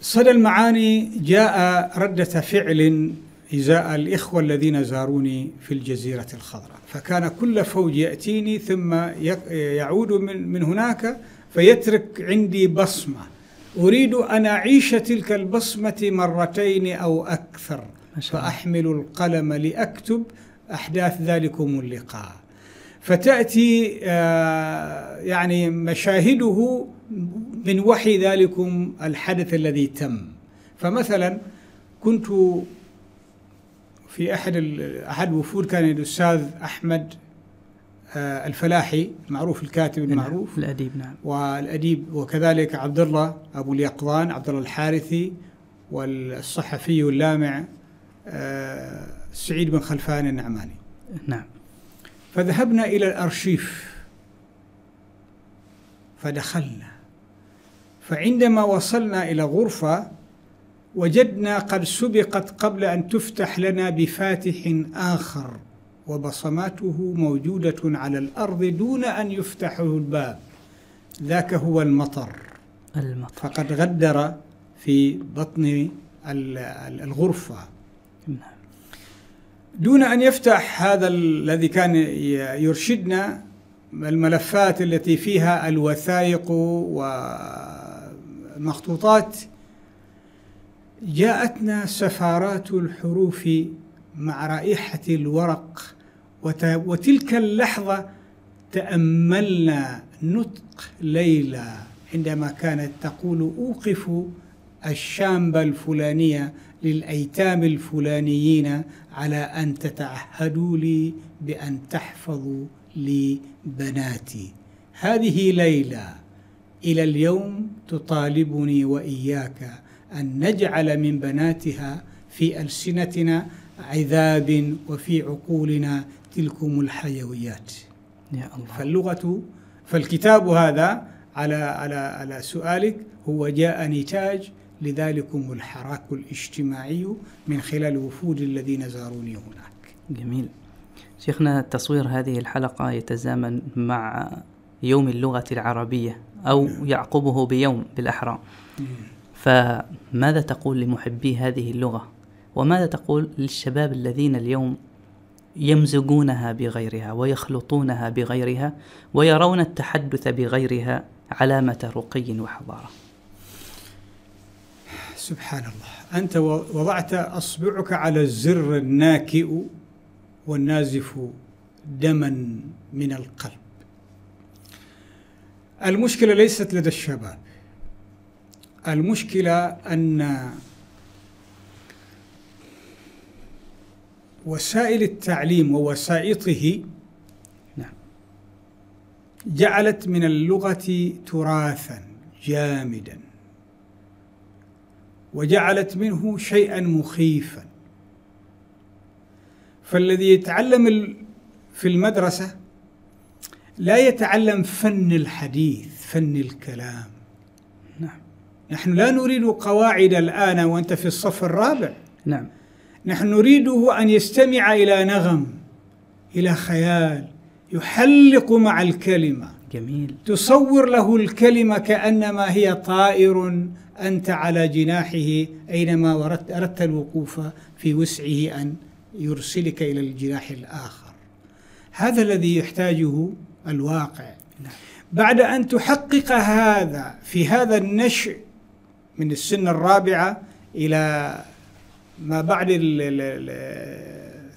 صدى المعاني جاء ردة فعل إزاء الإخوة الذين زاروني في الجزيرة الخضراء. فكان كل فوج يأتيني ثم يعود من, من هناك فيترك عندي بصمة. أريد أن أعيش تلك البصمة مرتين أو أكثر. فأحمل القلم لأكتب أحداث ذلكم اللقاء. فتأتي آه، يعني مشاهده من وحي ذلكم الحدث الذي تم. فمثلا كنت في أحد أحد الوفود كان الأستاذ أحمد آه، الفلاحي المعروف الكاتب نعم، المعروف. الأديب نعم. والأديب وكذلك عبد الله أبو اليقظان عبد الله الحارثي والصحفي اللامع آه، سعيد بن خلفان النعماني. نعم. فذهبنا إلى الأرشيف فدخلنا. فعندما وصلنا إلى غرفة وجدنا قد سبقت قبل أن تفتح لنا بفاتح آخر وبصماته موجودة على الأرض دون أن يفتحه الباب. ذاك هو المطر. المطر. فقد غدر في بطن الغرفة. نعم. دون أن يفتح هذا الذي كان يرشدنا الملفات التي فيها الوثائق والمخطوطات جاءتنا سفارات الحروف مع رائحة الورق وتلك اللحظة تأملنا نطق ليلى عندما كانت تقول أوقف الشامبة الفلانية للأيتام الفلانيين على أن تتعهدوا لي بأن تحفظوا لي بناتي. هذه ليلى إلى اليوم تطالبني وإياك أن نجعل من بناتها في ألسنتنا عذاب وفي عقولنا تلكم الحيويات. يا الله. فاللغة فالكتاب هذا على على على سؤالك هو جاء نتاج لذلكم الحراك الاجتماعي من خلال الوفود الذين زاروني هناك. جميل. شيخنا تصوير هذه الحلقة يتزامن مع يوم اللغة العربية أو نعم. يعقبه بيوم بالأحرى. فماذا تقول لمحبي هذه اللغة؟ وماذا تقول للشباب الذين اليوم يمزجونها بغيرها ويخلطونها بغيرها ويرون التحدث بغيرها علامة رقي وحضارة؟ سبحان الله أنت وضعت أصبعك على الزر الناكئ والنازف دما من القلب. المشكلة ليست لدى الشباب. المشكلة أن وسائل التعليم ووسائطه نعم جعلت من اللغة تراثا جامدا وجعلت منه شيئا مخيفا. فالذي يتعلم في المدرسة لا يتعلم فن الحديث فن الكلام. نحن لا نريد قواعد الآن وأنت في الصف الرابع. نعم. نحن نريده أن يستمع إلى نغم إلى خيال يحلق مع الكلمة. جميل. تصور له الكلمة كأنما هي طائر أنت على جناحه أينما أردت الوقوف في وسعه أن يرسلك إلى الجناح الآخر. هذا الذي يحتاجه الواقع. نعم. بعد أن تحقق هذا في هذا النشء من السن الرابعة إلى ما بعد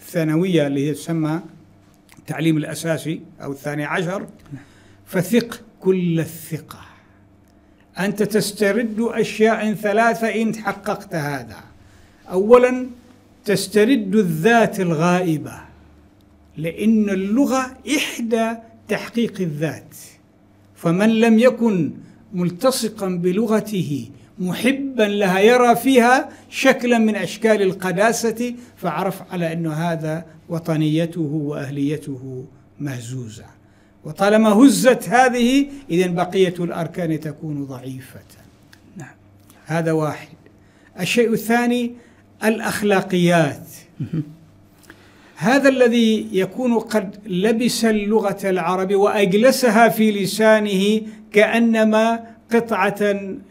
الثانوية اللي هي تسمى التعليم الأساسي أو الثاني عشر فثق كل الثقة. أنت تسترد أشياء ثلاثة إن حققت هذا. أولا تسترد الذات الغائبة لأن اللغة إحدى تحقيق الذات. فمن لم يكن ملتصقا بلغته محبا لها يرى فيها شكلا من أشكال القداسة فعرف على انه هذا وطنيته وأهليته مهزوزة. وطالما هزت هذه اذا بقية الأركان تكون ضعيفة. نعم. هذا واحد. الشيء الثاني الأخلاقيات. هذا الذي يكون قد لبس اللغة العربية وأجلسها في لسانه كأنما قطعة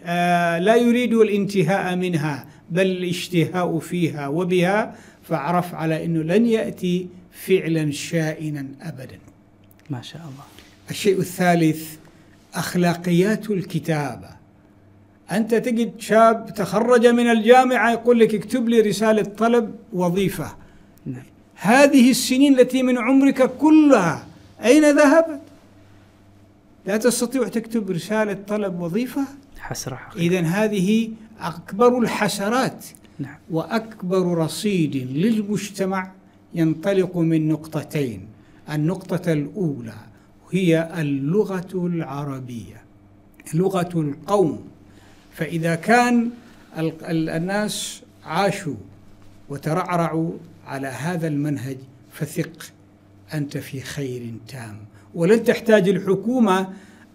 آه، لا يريد الانتهاء منها بل الاشتهاء فيها وبها فاعرف على إنه لن يأتي فعلا شائنا ابدا. ما شاء الله. الشيء الثالث أخلاقيات الكتابة. أنت تجد شاب تخرج من الجامعة يقول لك اكتب لي رسالة طلب وظيفة. نعم. هذه السنين التي من عمرك كلها أين ذهبت لا تستطيع تكتب رسالة طلب وظيفة؟ حسرة اذا هذه أكبر الحسرات نعم. وأكبر رصيد للمجتمع ينطلق من نقطتين. النقطة الأولى هي اللغة العربية لغة القوم. فإذا كان الناس عاشوا وترعرعوا على هذا المنهج فثق أنت في خير تام. ولن تحتاج الحكومة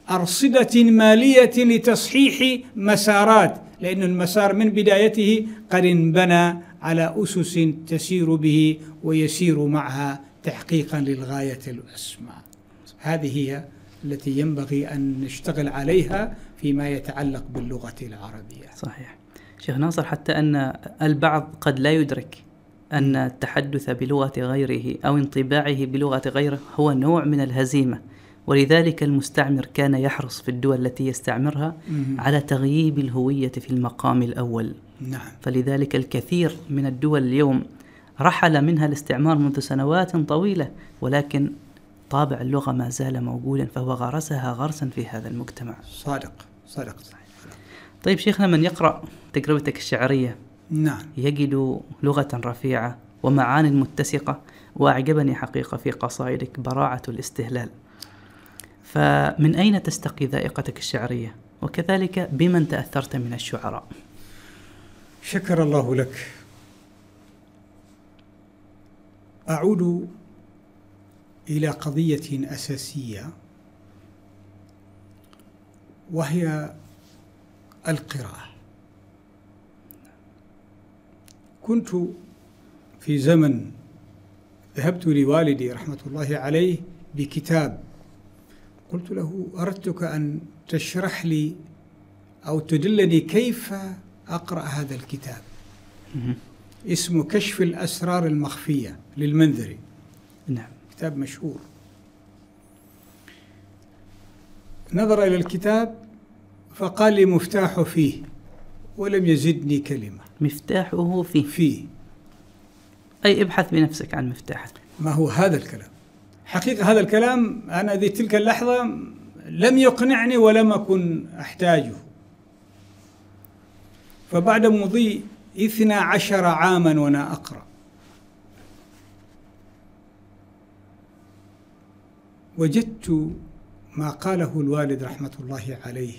أرصدة مالية لتصحيح مسارات لأن المسار من بدايته قد انبنى على أسس تسير به ويسير معها تحقيقا للغاية الأسمى. هذه هي التي ينبغي أن نشتغل عليها فيما يتعلق باللغة العربية. صحيح. شيخ ناصر حتى أن البعض قد لا يدرك أن التحدث بلغة غيره أو انطباعه بلغة غيره هو نوع من الهزيمة ولذلك المستعمر كان يحرص في الدول التي يستعمرها على تغييب الهوية في المقام الأول. نعم. فلذلك الكثير من الدول اليوم رحل منها الاستعمار منذ سنوات طويلة ولكن طابع اللغة ما زال موجودا فهو غرسها غرسا في هذا المجتمع. صادق صادق. طيب شيخنا من يقرأ تجربتك الشعرية؟ نعم. يجد لغة رفيعة ومعان متسقة وأعجبني حقيقة في قصائدك براعة الاستهلال. فمن أين تستقي ذائقتك الشعرية؟ وكذلك بمن تأثرت من الشعراء؟ شكر الله لك. أعود إلى قضية أساسية وهي القراءة. كنت في زمن ذهبت لوالدي رحمة الله عليه بكتاب. قلت له أردتك أن تشرح لي أو تدلني كيف أقرأ هذا الكتاب؟ اسمه كشف الأسرار المخفية للمنذري. نعم. كتاب مشهور. نظر إلى الكتاب فقال لي مفتاحه فيه ولم يزدني كلمة. مفتاحه فيه. فيه. أي ابحث بنفسك عن مفتاحك ما هو هذا الكلام. حقيقة هذا الكلام أنا ذي تلك اللحظة لم يقنعني ولم أكن أحتاجه. فبعد مضي اثنا عشر عاما وأنا أقرأ. وجدت ما قاله الوالد رحمة الله عليه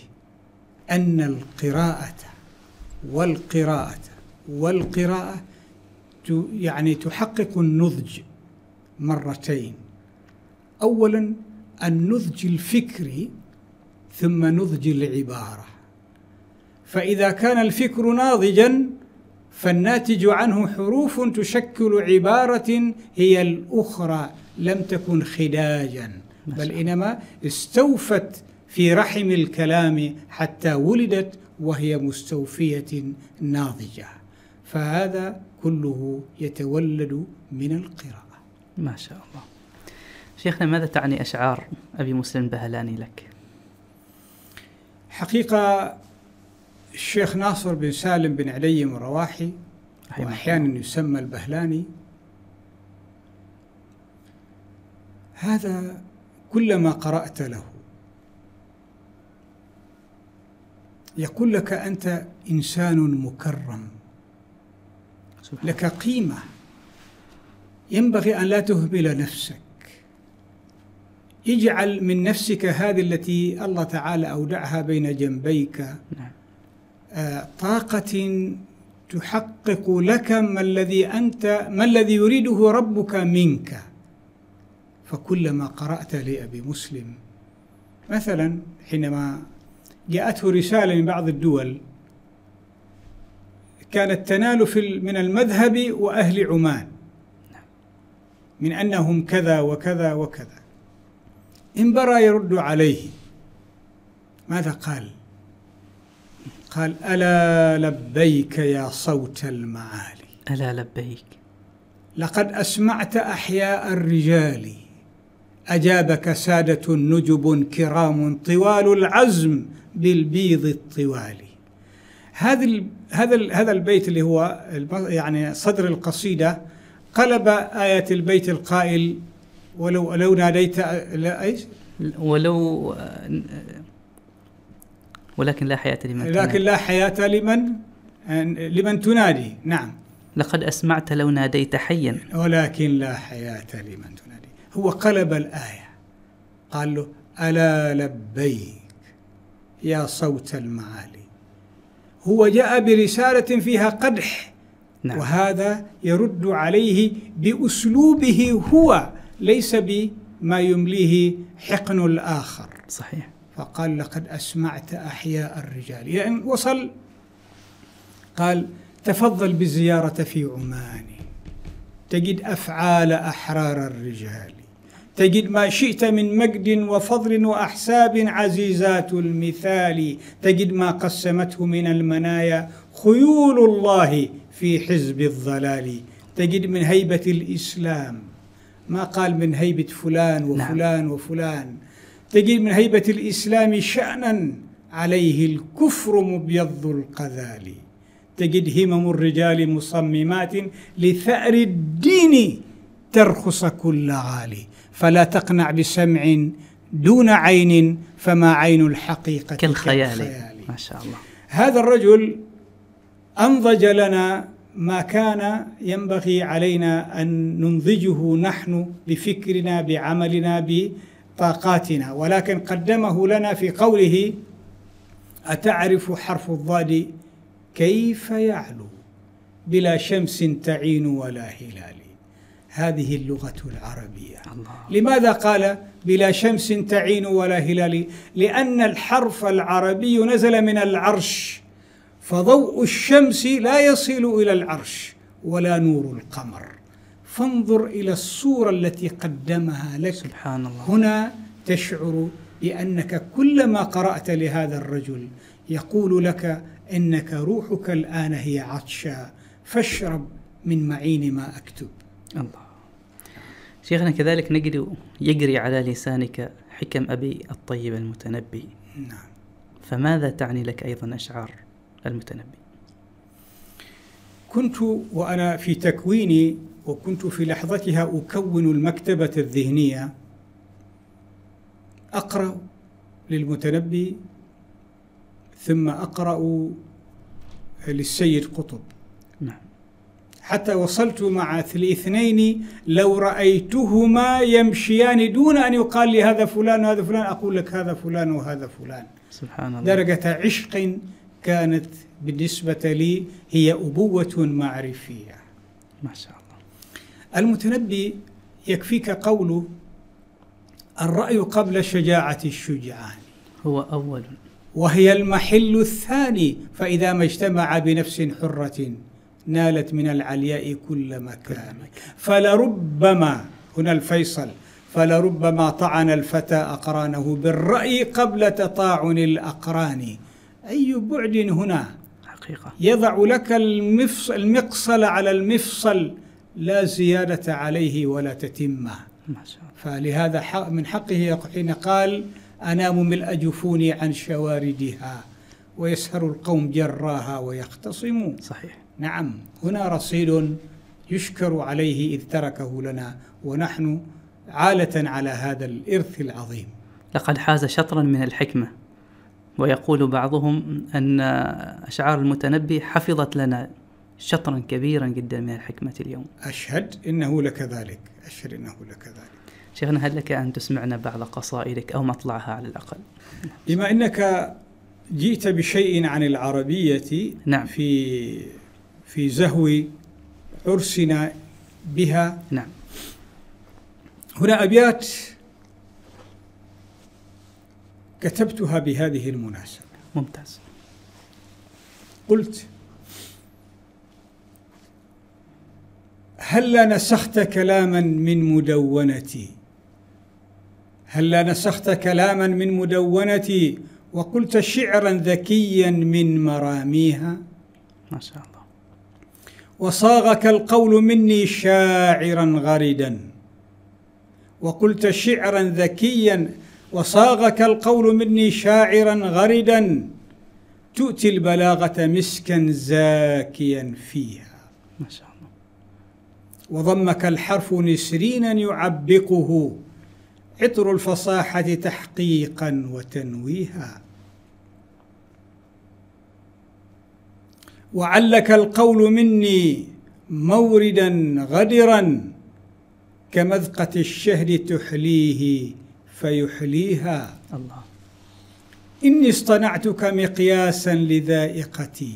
أن القراءة والقراءة. والقراءة يعني تحقق النضج مرتين. اولا النضج الفكري ثم نضج العبارة. فإذا كان الفكر ناضجا فالناتج عنه حروف تشكل عبارة هي الأخرى لم تكن خداجا. بل إنما استوفت في رحم الكلام حتى ولدت وهي مستوفية ناضجة. فهذا كله يتولد من القراءة. ما شاء الله. شيخنا ماذا تعني أشعار أبي مسلم البهلاني لك؟ حقيقة الشيخ ناصر بن سالم بن علي الرواحي وأحيانا يسمى البهلاني. هذا كلما قرأت له يقول لك أنت إنسان مكرم. لك قيمة. ينبغي أن لا تهمل نفسك. اجعل من نفسك هذه التي الله تعالى أودعها بين جنبيك. نعم. آه، طاقة تحقق لك ما الذي أنت ما الذي يريده ربك منك. فكلما قرأت لأبي مسلم مثلا حينما جاءته رسالة من بعض الدول. كانت تنال في من المذهب وأهل عمان. من أنهم كذا وكذا وكذا. إن برا يرد عليه. ماذا قال؟ قال ألا لبيك يا صوت المعالي. ألا لبيك. لقد أسمعت أحياء الرجال. أجابك سادة نجب كرام طوال العزم بالبيض الطوال. هذا هذا هذا البيت اللي هو يعني صدر القصيدة قلب آية البيت القائل ولو لو ناديت لا إيش؟ ولو ولكن لا حياة لمن لكن تنادي. لا حياة لمن لمن تنادي. نعم. لقد أسمعت لو ناديت حيا. ولكن لا حياة لمن تنادي. هو قلب الآية. قال له ألا لبيك يا صوت المعالي. هو جاء برسالة فيها قدح نعم. وهذا يرد عليه بأسلوبه هو ليس بما يمليه حقن الآخر. صحيح. فقال لقد أسمعت أحياء الرجال. يعني وصل قال تفضل بالزيارة في عمان تجد أفعال أحرار الرجال. تجد ما شئت من مجد وفضل وأحساب عزيزات المثال تجد ما قسمته من المنايا خيول الله في حزب الضلال تجد من هيبة الإسلام ما قال من هيبة فلان نعم. وفلان نعم. وفلان تجد من هيبة الإسلام شأنا عليه الكفر مبيض القذال تجد همم الرجال مصممات لثأر الدين ترخص كل غالي فلا تقنع بسمع دون عين فما عين الحقيقة كالخيال. ما شاء الله. هذا الرجل أنضج لنا ما كان ينبغي علينا أن ننضجه نحن بفكرنا بعملنا بطاقاتنا. ولكن قدمه لنا في قوله أتعرف حرف الضاد كيف يعلو؟ بلا شمس تعين ولا هلال. هذه اللغة العربية. الله. لماذا قال بلا شمس تعين ولا هلال؟ لأن الحرف العربي نزل من العرش فضوء الشمس لا يصل إلى العرش ولا نور القمر. فانظر إلى الصورة التي قدمها لك. سبحان الله. هنا تشعر بأنك كلما قرأت لهذا الرجل يقول لك إنك روحك الآن هي عطشا فاشرب من معين ما أكتب. الله. شيخنا كذلك نجد يجري على لسانك حكم أبي الطيب المتنبي. نعم. فماذا تعني لك أيضا أشعار المتنبي؟ كنت وأنا في تكويني وكنت في لحظتها أكون المكتبة الذهنية. أقرأ للمتنبي ثم أقرأ للسيد قطب. نعم. حتى وصلت مع الاثنين لو رأيتهما يمشيان دون أن يقال لي هذا فلان وهذا فلان أقول لك هذا فلان وهذا فلان. سبحان الله. درجة عشق كانت بالنسبة لي هي أبوة معرفية. ما شاء الله. المتنبي يكفيك قوله الرأي قبل شجاعة الشجعان هو أول. وهي المحل الثاني فإذا ما اجتمع بنفس حرة. نالت من العلياء كل مكان. فلربما هنا الفيصل فلربما طعن الفتى أقرانه بالرأي قبل تطاعن الأقران. أي بعد هنا؟ حقيقة. يضع لك المفصل المقصل على المفصل. لا زيادة عليه ولا الله. فلهذا حق من حقه حين قال أنام ملء جفوني عن شواردها ويسهر القوم جراها ويختصموا. صحيح. نعم هنا رصيد يشكر عليه إذ تركه لنا ونحن عالة على هذا الإرث العظيم. لقد حاز شطرا من الحكمة ويقول بعضهم أن أشعار المتنبي حفظت لنا شطرا كبيرا جدا من الحكمة اليوم. أشهد إنه لكذلك أشهد إنه لكذلك. شيخنا هل لك أن تسمعنا بعض قصائدك أو مطلعها على الأقل؟ بما أنك جئت بشيء عن العربية نعم. في في زهو عرسنا بها. نعم. هنا أبيات كتبتها بهذه المناسبة. ممتاز. قلت هلا نسخت كلاما من مدونتي؟ هلا نسخت كلاما من مدونتي وقلت شعرا ذكيا من مراميها؟ ما شاء الله. وصاغك القول مني شاعرا غردا وقلت شعرا ذكيا وصاغك القول مني شاعرا غردا تؤتي البلاغة مسكا زاكيا فيها. ما شاء الله. وضمك الحرف نسرينا يعبقه عطر الفصاحة تحقيقا وتنويها. وعلك القول مني موردا غدرا كمذقة الشهد تحليه فيحليها. الله. إني اصطنعتك مقياسا لذائقتي.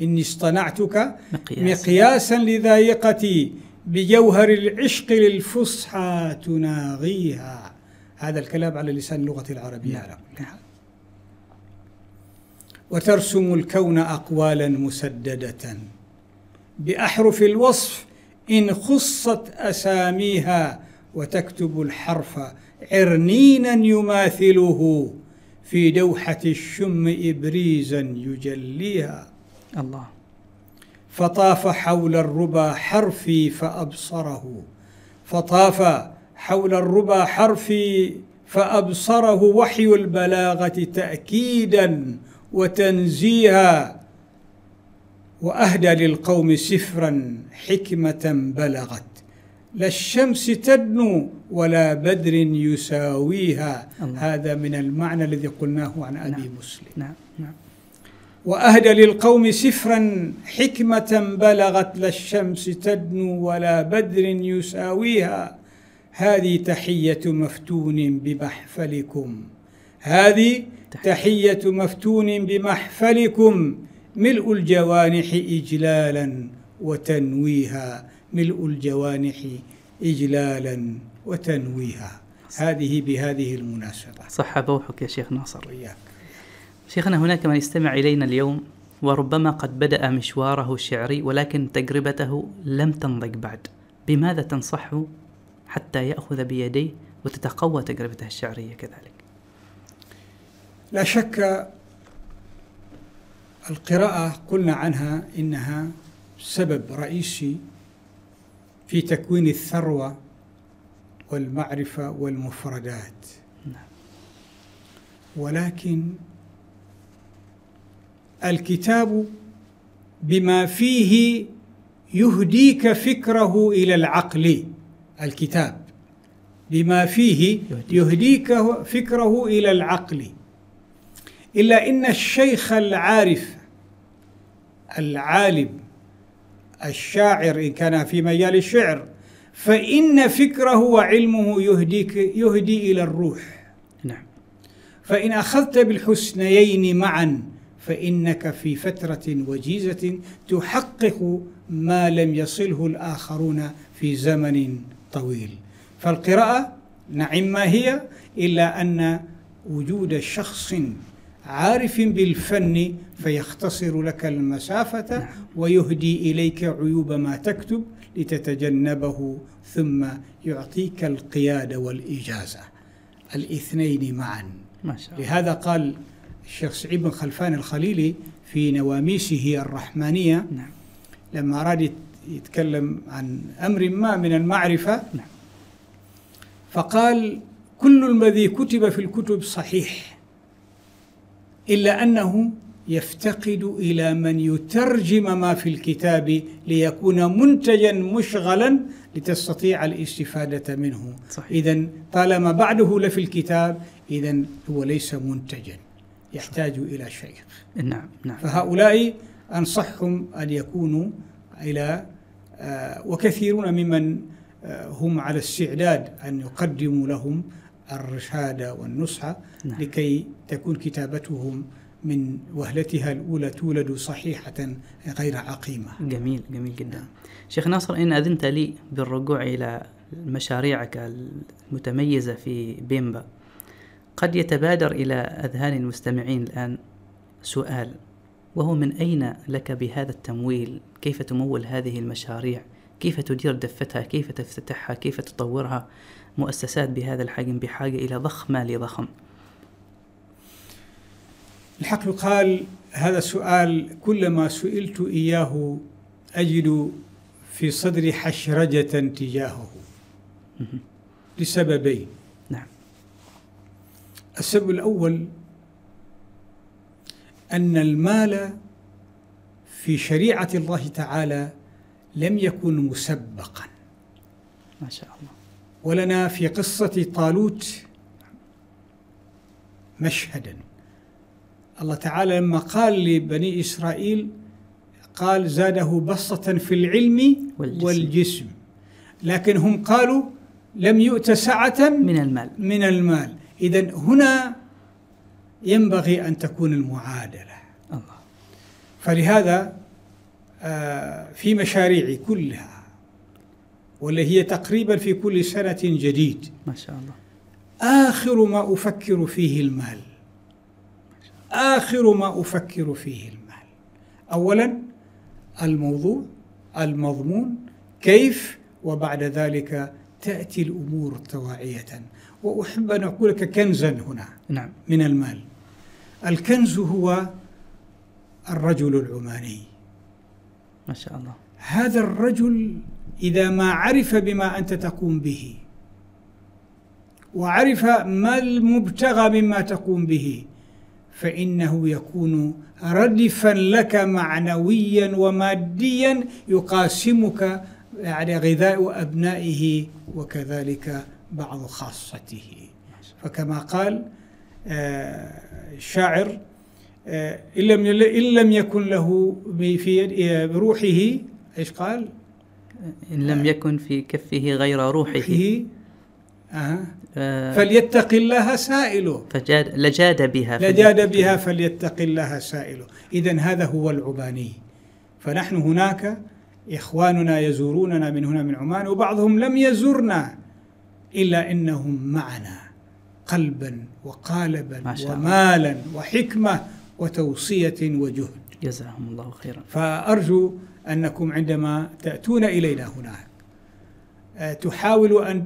إني اصطنعتك مقياس مقياسا لذائقتي بجوهر العشق للفصحى تناغيها. هذا الكلام على لسان اللغة العربية. على كل حال وترسم الكون أقوالا مسددة. بأحرف الوصف إن خصت أساميها وتكتب الحرف عرنينا يماثله في دوحة الشم إبريزا يجليها. الله. فطاف حول الربا حرفي فأبصره. فطاف حول الربا حرفي فأبصره. وحي البلاغة تأكيدا وتنزيها وأهدى للقوم سفرا حكمة بلغت. لا الشمس تدنو ولا بدر يساويها. الله. هذا من المعنى الذي قلناه عن أبي نعم. مسلم. نعم. نعم. وأهدى للقوم سفرا حكمة بلغت. لا الشمس تدنو ولا بدر يساويها. هذه تحية مفتون بمحفلكم. هذه تحية. مفتون بمحفلكم ملء الجوانح إجلالا وتنويها ملء الجوانح إجلالا وتنويها. هذه بهذه المناسبة. صح بوحك يا شيخ ناصر. وإياك. شيخنا هناك من يستمع إلينا اليوم وربما قد بدأ مشواره الشعري ولكن تجربته لم تنضج بعد. بماذا تنصحه حتى يأخذ بيديه وتتقوى تجربته الشعرية كذلك؟ لا شك القراءة قلنا عنها إنها سبب رئيسي في تكوين الثروة والمعرفة والمفردات. ولكن الكتاب بما فيه يهديك فكره إلى العقل الكتاب. بما فيه يهديك. فكره إلى العقل. إلا إن الشيخ العارف العالم الشاعر إن كان في مجال الشعر فإن فكره وعلمه يهديك يهدي إلى الروح. نعم. فإن أخذت بالحسنيين معا فإنك في فترة وجيزة تحقق ما لم يصله الآخرون في زمن طويل. فالقراءة نعم ما هي إلا أن وجود شخص عارف بالفن فيختصر لك المسافة نعم. ويهدي إليك عيوب ما تكتب لتتجنبه ثم يعطيك القيادة والإجازة. الاثنين معا. ما شاء الله. لهذا قال الشيخ سعيد بن خلفان الخليلي في نواميسه الرحمانية نعم. لما أراد يت- يتكلم عن أمر ما من المعرفة نعم. فقال كل الذي كتب في الكتب صحيح. إلا أنه يفتقد إلى من يترجم ما في الكتاب ليكون منتجا مشغلا لتستطيع الاستفادة منه. إذا طالما بعده لفي الكتاب إذا هو ليس منتجا يحتاج إلى شيخ. نعم نعم. فهؤلاء أنصحهم أن يكونوا إلى آه، وكثيرون ممن آه، هم على استعداد أن يقدموا لهم الرشادة والنصح نعم. لكي تكون كتابتهم من وهلتها الأولى تولد صحيحة غير عقيمة. جميل جميل جدا. شيخ ناصر إن أذنت لي بالرجوع إلى مشاريعك المتميزة في بيمبا قد يتبادر إلى أذهان المستمعين الآن سؤال وهو من أين لك بهذا التمويل؟ كيف تمول هذه المشاريع؟ كيف تدير دفتها؟ كيف تفتتحها؟ كيف تطورها؟ مؤسسات بهذا الحجم بحاجة إلى ضخ مالي ضخم. الحق قال هذا السؤال كلما سئلت إياه أجد في صدري حشرجة تجاهه. لسببين. نعم. السبب الأول أن المال في شريعة الله تعالى لم يكن مسبقا. ما شاء الله. ولنا في قصة طالوت مشهدا. الله تعالى لما قال لبني إسرائيل قال زاده بسطة في العلم والجسم. والجسم. لكن هم قالوا لم يؤت سعة من المال. من المال. إذا هنا ينبغي أن تكون المعادلة. الله. فلهذا آه، في مشاريعي كلها. واللي هي تقريبا في كل سنة جديد. ما شاء الله. آخر ما أفكر فيه المال آخر ما أفكر فيه المال أولا الموضوع المضمون كيف وبعد ذلك تأتي الأمور طواعية وأحب أن أقول لك كنزا هنا نعم. من المال الكنز هو الرجل العماني. ما شاء الله. هذا الرجل إذا ما عرف بما أنت تقوم به. وعرف ما المبتغى مما تقوم به. فإنه يكون ردفا لك معنويا وماديا يقاسمك يعني غذاء أبنائه وكذلك بعض خاصته. فكما قال آه، الشاعر آه، إن لم إن لم يكن له في آه، بروحه إيش قال؟ إن لم يكن في كفه غير روحه. آه. آه، فليتق الله سائله. فجاد لجاد بها لجاد بها فليتق الله سائله. إذا هذا هو العباني. فنحن هناك إخواننا يزوروننا من هنا من عمان وبعضهم لم يزرنا إلا إنهم معنا قلبا وقالبا. ومالا وحكمة وتوصية وجهد. جزاهم الله خيرا. فأرجو أنكم عندما تأتون إلينا هناك آه، تحاولوا أن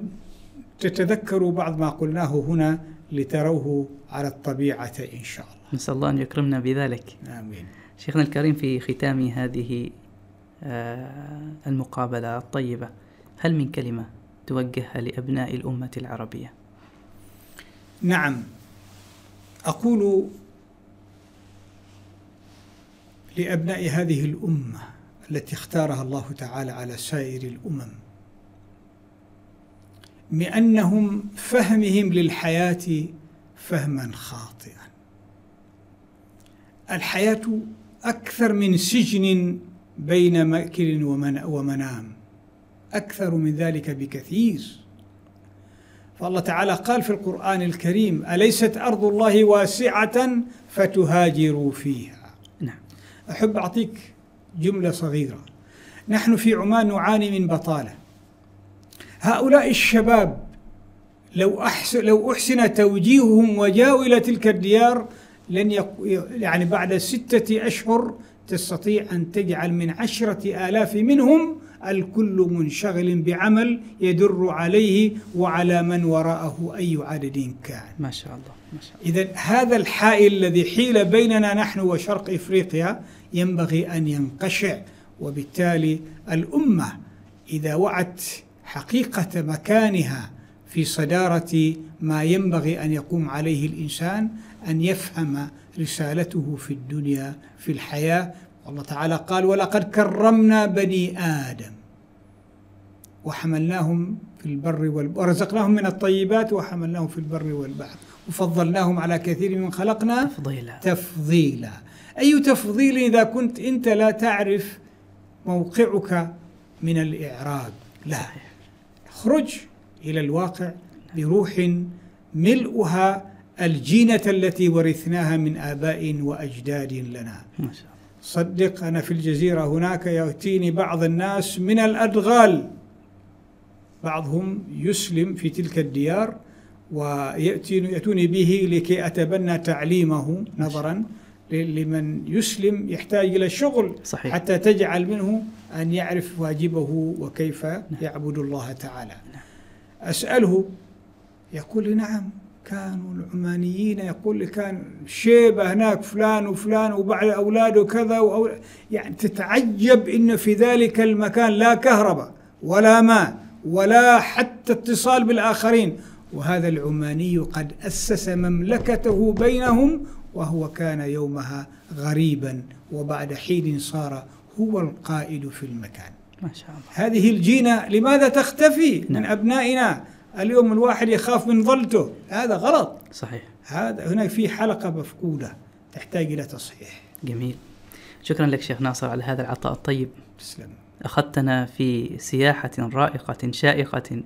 تتذكروا بعض ما قلناه هنا لتروه على الطبيعة إن شاء الله. نسأل الله أن يكرمنا بذلك. آمين. شيخنا الكريم في ختام هذه آه، المقابلة الطيبة هل من كلمة توجهها لأبناء الأمة العربية؟ نعم. أقول لأبناء هذه الأمة التي اختارها الله تعالى على سائر الأمم. بأنهم فهمهم للحياة فهما خاطئا. الحياة أكثر من سجن بين مأكل ومنام أكثر من ذلك بكثير. فالله تعالى قال في القرآن الكريم أليست أرض الله واسعة فتهاجروا فيها؟ نعم. أحب أعطيك جملة صغيرة. نحن في عمان نعاني من بطالة. هؤلاء الشباب لو أحسن لو أحسن توجيههم وجاءوا إلى تلك الديار لن يق... يعني بعد ستة أشهر تستطيع أن تجعل من عشرة آلاف منهم الكل منشغل بعمل يدر عليه وعلى من وراءه أي عدد كان. ما شاء الله ما شاء الله. إذا هذا الحائل الذي حيل بيننا نحن وشرق إفريقيا ينبغي أن ينقشع وبالتالي الأمة إذا وعت حقيقة مكانها في صدارة ما ينبغي أن يقوم عليه الإنسان أن يفهم رسالته في الدنيا في الحياة. الله تعالى قال ولقد كرمنا بني آدم وحملناهم في البر والبحر ورزقناهم من الطيبات وحملناهم في البر والبحر وفضلناهم على كثير من خلقنا تفضيلا. تفضيلا. أي تفضيل إذا كنت أنت لا تعرف موقعك من الإعراب؟ لا. اخرج إلى الواقع بروح ملؤها الجينة التي ورثناها من آباء وأجداد لنا. ما شاء الله. صدق أنا في الجزيرة هناك يأتيني بعض الناس من الأدغال. بعضهم يسلم في تلك الديار ويأتوني به لكي أتبنى تعليمه نظرا. لمن يسلم يحتاج إلى الشغل صحيح. حتى تجعل منه أن يعرف واجبه وكيف نعم. يعبد الله تعالى نعم. أسأله يقول لي نعم كانوا العمانيين يقول لي كان شيبة هناك فلان وفلان وبعد أولاده كذا وأول يعني تتعجب إن في ذلك المكان لا كهرباء ولا ماء ولا حتى اتصال بالآخرين وهذا العماني قد أسس مملكته بينهم وهو كان يومها غريبا وبعد حين صار هو القائد في المكان. ما شاء الله. هذه الجينة لماذا تختفي من نعم. أبنائنا؟ اليوم الواحد يخاف من ظلته. هذا غلط. صحيح. هذا هناك في حلقة مفقودة تحتاج إلى تصحيح. جميل. شكرا لك شيخ ناصر على هذا العطاء الطيب. تسلم. أخذتنا في سياحة رائقة شائقة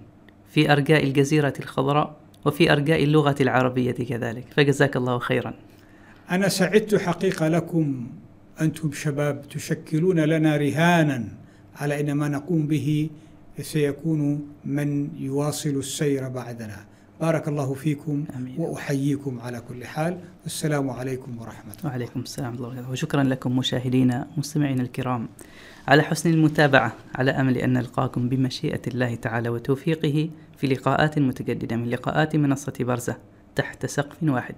في أرجاء الجزيرة الخضراء وفي أرجاء اللغة العربية كذلك. فجزاك الله خيرا. أنا سعدت حقيقة لكم أنتم شباب تشكلون لنا رهانا على أن ما نقوم به سيكون من يواصل السير بعدنا. بارك الله فيكم آمين. وأحييكم على كل حال. والسلام عليكم ورحمة الله. وعليكم السلام ورحمة الله وشكرا لكم مشاهدينا مستمعينا الكرام. على حسن المتابعة على أمل أن نلقاكم بمشيئة الله تعالى وتوفيقه في لقاءات متجددة من لقاءات منصة برزة تحت سقف واحد.